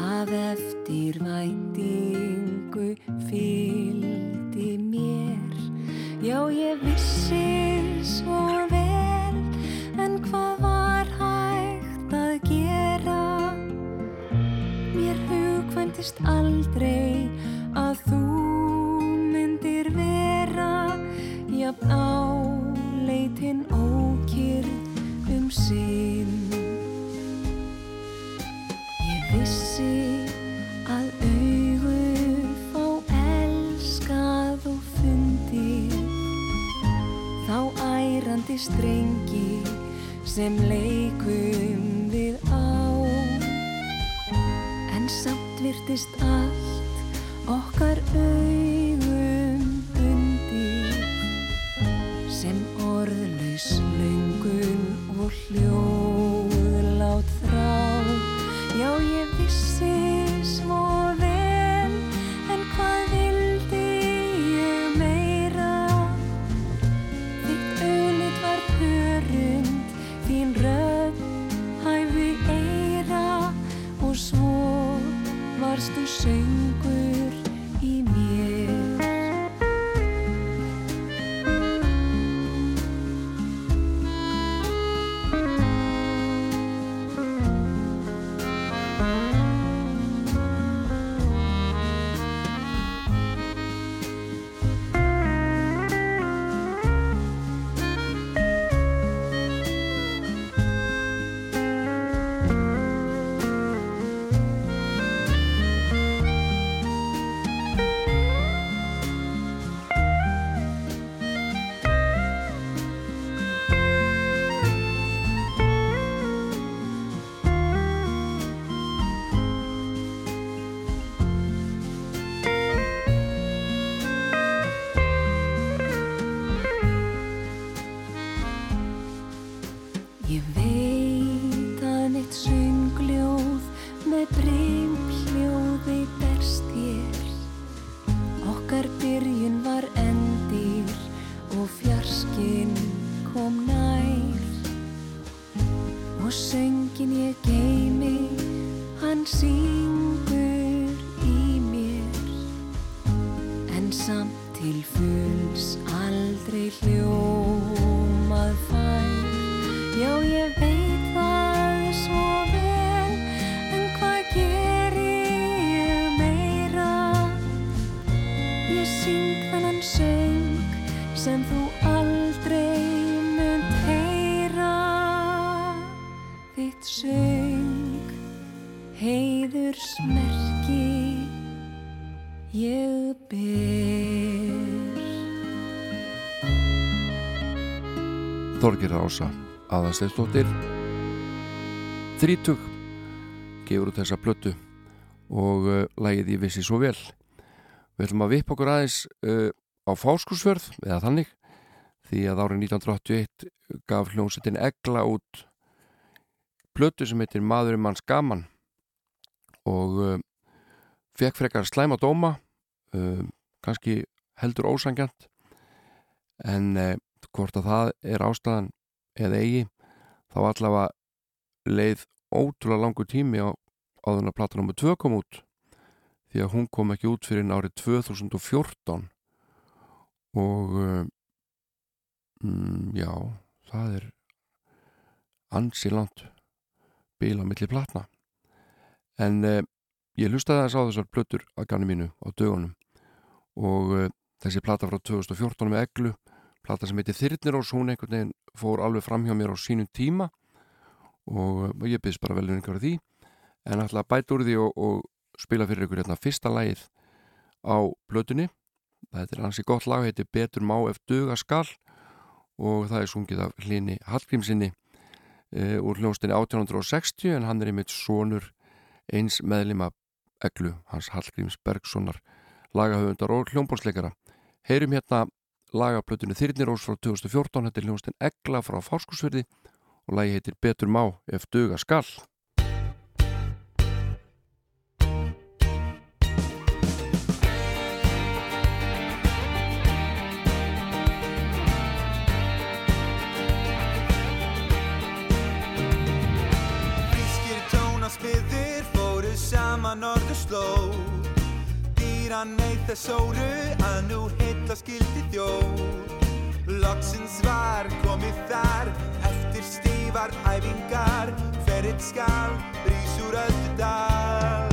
af eftir væntingu fylgdi mér. Já, ég vissi svo vel, en hvað var hægt að gera? Mér hugkvæmtist aldrei að þú myndir vera jafn draumin ókýrð um sín Ég vissi að auðu fá elskað og fundi Þá ærandi strengi sem leikum við á. En samt virtist allt okkar auð og Þorgir Rása aðansteinstóttir þrítug gefur út þessa plötu og uh, lægið ég vissi svo vel. Við ætlum að vippa okkur aðeins uh, á fáskursfjörð eða þannig því að árið 1981 gaf hljómsettin Egla út plötu sem heitir Maðurinn manns gaman. Og uh, fekk frekar slæma dóma kannski heldur ósangjant en hvort að það er ástæðan eða eigi þá allavega leið ótrúlega langur tími á áðurna platan nr. 2 kom út. Því að hún kom ekki út fyrir árið 2014 og um, já það er ansi langt bíl á milli platna. En uh, ég hlustaði þess á þessar plötur að ganni mínu á dögunum. Og uh, þessi plata frá 2014 með eglu plata sem heitir Þyrnirós, hún einhvern veginn fór alveg fram hjá mér á sínum tíma og, ég byrðist bara vel einhverju því. En ætla að bæta úr því og, og spila fyrir ykkur hérna fyrsta lagið á blötunni þetta er hansi gott lag, heitir Betur má ef duga skal og það er sungið af hlini Hallgrímsinni e, úr hljónstinni 1860 en hann er einmitt sonur eins meðlima eglu hans Hallgríms Bergsonar lagahöfundar og hljómbórsleikara heyrum hérna lagaplötunni Þyrnirós frá 2014 þetta er hljónstinn Egla frá Fáskursfjörði og lagi heitir Betur má ef duga skal. Frískir tónasmiðir fóru saman norður slóð Dýran neyð þess sóru að nú heilla skildi þjóð. Loksins var komið þar eftir stífar æfingar Ferill skal brís úr öllu dal.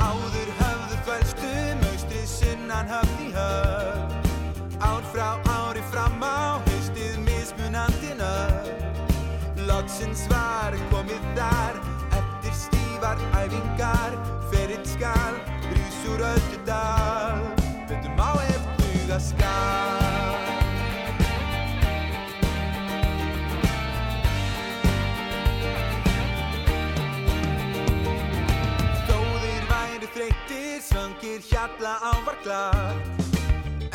Áður höfðu þvælstu maustrið sunnan höfn í höfn. Ár frá ári fram á haustið mismunandi nöfn. Loksins var komið þar eftir stífar æfingar Ferill skal the sky. Þó þeir væri þreytir, svangir hjarla ávar glatt.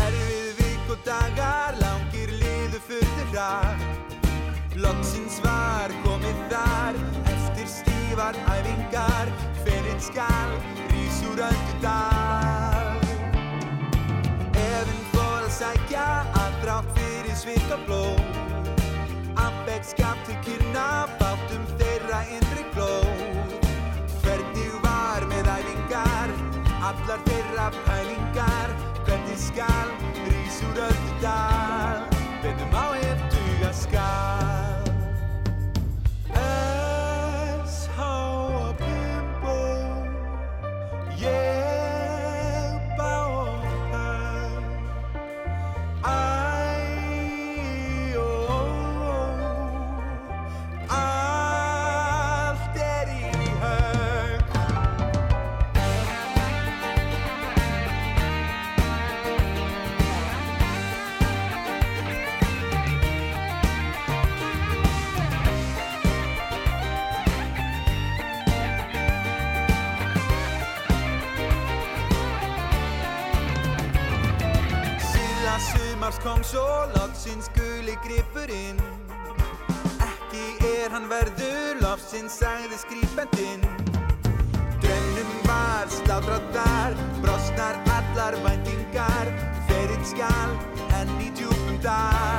Erfið vik og dagar, langir liðu fyrir rætt. Lottsins var komið þar, eftir stífar æfingar, fyrir skall, rísur öllu dag. svika bló Að begskapti kynna báttum um þeirra innri gló. Hvernig var með æfingar? Allar þeirra pælingar. Hvernig skal rís úr öllu dal? Veitum á hefduga skal. svo loksins guli gripurinn Ekki er hann verður lofsins, sagði skrýpendinn. Drönnum var slátradar, brosnar allar vendingar Ferinn skal enn í djúkum dar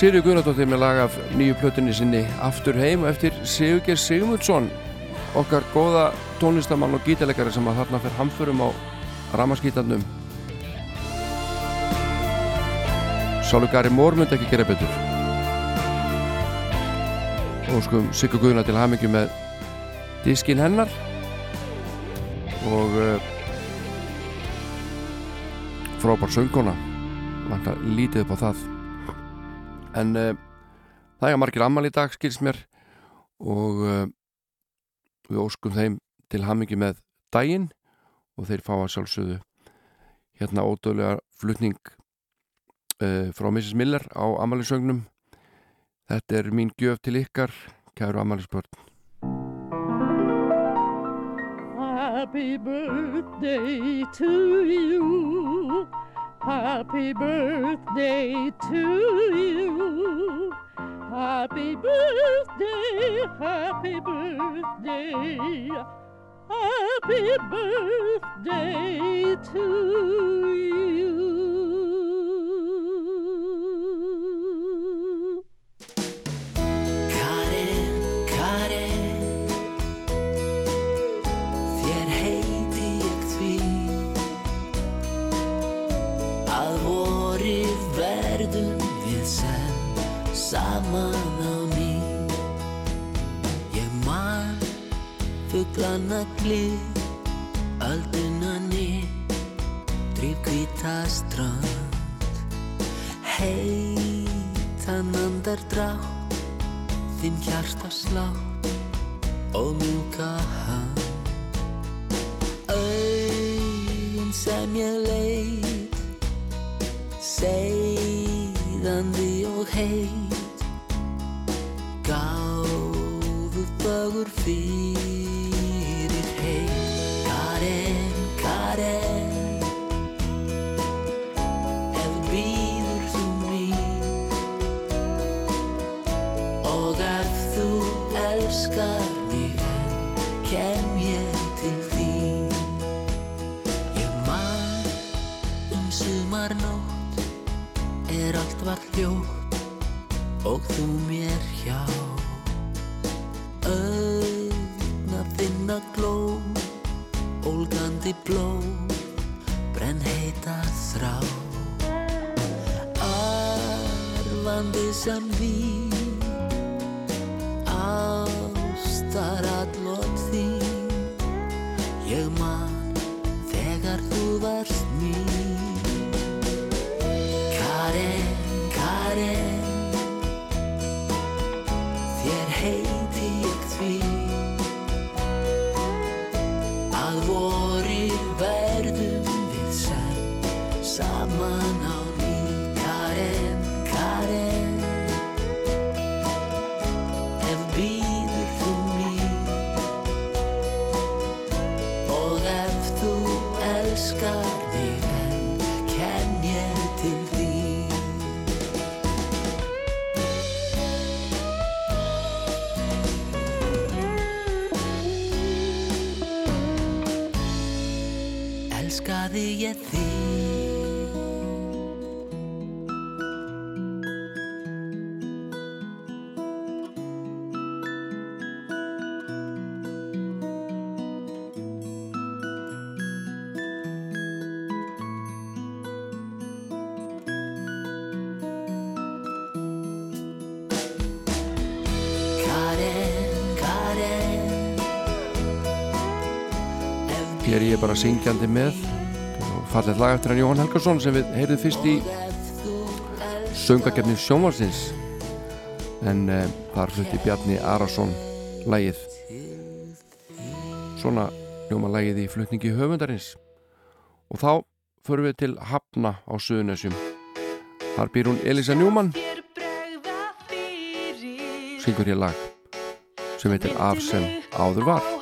Sirju Guðnardóttir með lag af nýju plötunni sinni Aftur heim eftir Sigurgeir Sigmundsson okkar góða tónlistamann og gítalegari sem að þarna fer hamförum á ramaskítarnum Sálu Gari Mór myndi ekki gera betur. Og sko Sigur Guðna til hamingju með diskin hennar. Og uh, frábár söngkona. Lítið upp á það en uh, það er margir ammal í dag skils mér og uh, við óskum þeim til hamingi með daginn og þeir fá að sjálfsögðu hérna ódöðlega flutning uh, frá Mrs. Miller á ammaliðsögnum þetta er mín gjöf til ykkar kæru ammaliðsbörn Happy birthday to you. Happy birthday to you. Happy birthday, happy birthday. Happy birthday to you. Fuglana glið ölduna nýtt drýf hvíta strand. Heitan andar drátt þinn hjarta slátt og mjúka hann. Augun sem ég leit seiðandi og heit. Gáfu fögur fyrir og þú mér hjá. Auðna þinna gló ólgandi bló brenn heita þrá. Arfandi sem vín syngjandi með. Fallet lag eftir hann Jóhann Helgarsson sem við heyrðum fyrst í söngakefni sjónvarsins en uh, þar flutti Bjarni Arason lagið. Svona hljóma lagið í flutningi höfundarins. Og þá förum við til Hafna á Suðunessjum þar býr hún Elisa Njúmann. Syngur hér lag sem heitir Af sem áður var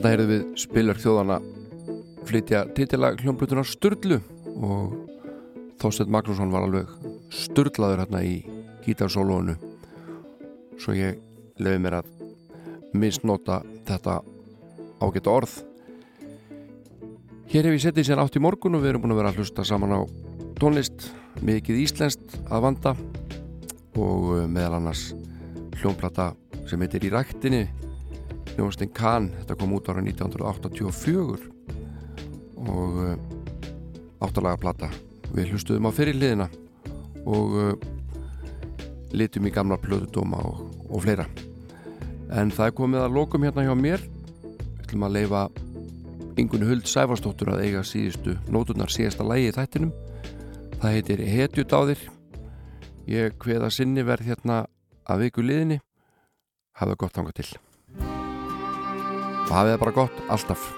Þarna heyrðum við spilar þjóðana flytja titilag hljómblutunar Sturlu og Þorsteinn Magnússon var alveg sturlaður hérna í gítarsólónu svo ég lefi mér að misnota þetta ágæta orð. Hér hef ég settið sér átt í morgun og við erum búin að vera að hlusta saman á tónlist mikið íslenskt að vanda og uh, meðal annars hljómplata sem heitir Í ræktinni Jónstein Kahn, þetta kom út ára 1984 og uh, áttalega plata við hlustuðum á fyrirliðina og uh, litum í gamla plöðudóma og, og fleira. En það komið að lokum hérna hjá mér. Við ætlum að leifa yngunni Huld Sæfarsdóttur að eiga síðustu nóturnar síðasta lægi í þættinum. Það heitir Hetjudáðir. Ég hveða sinni verð hérna að viku liðinni. Hafa gott þanga til og hafið það bara gott alltaf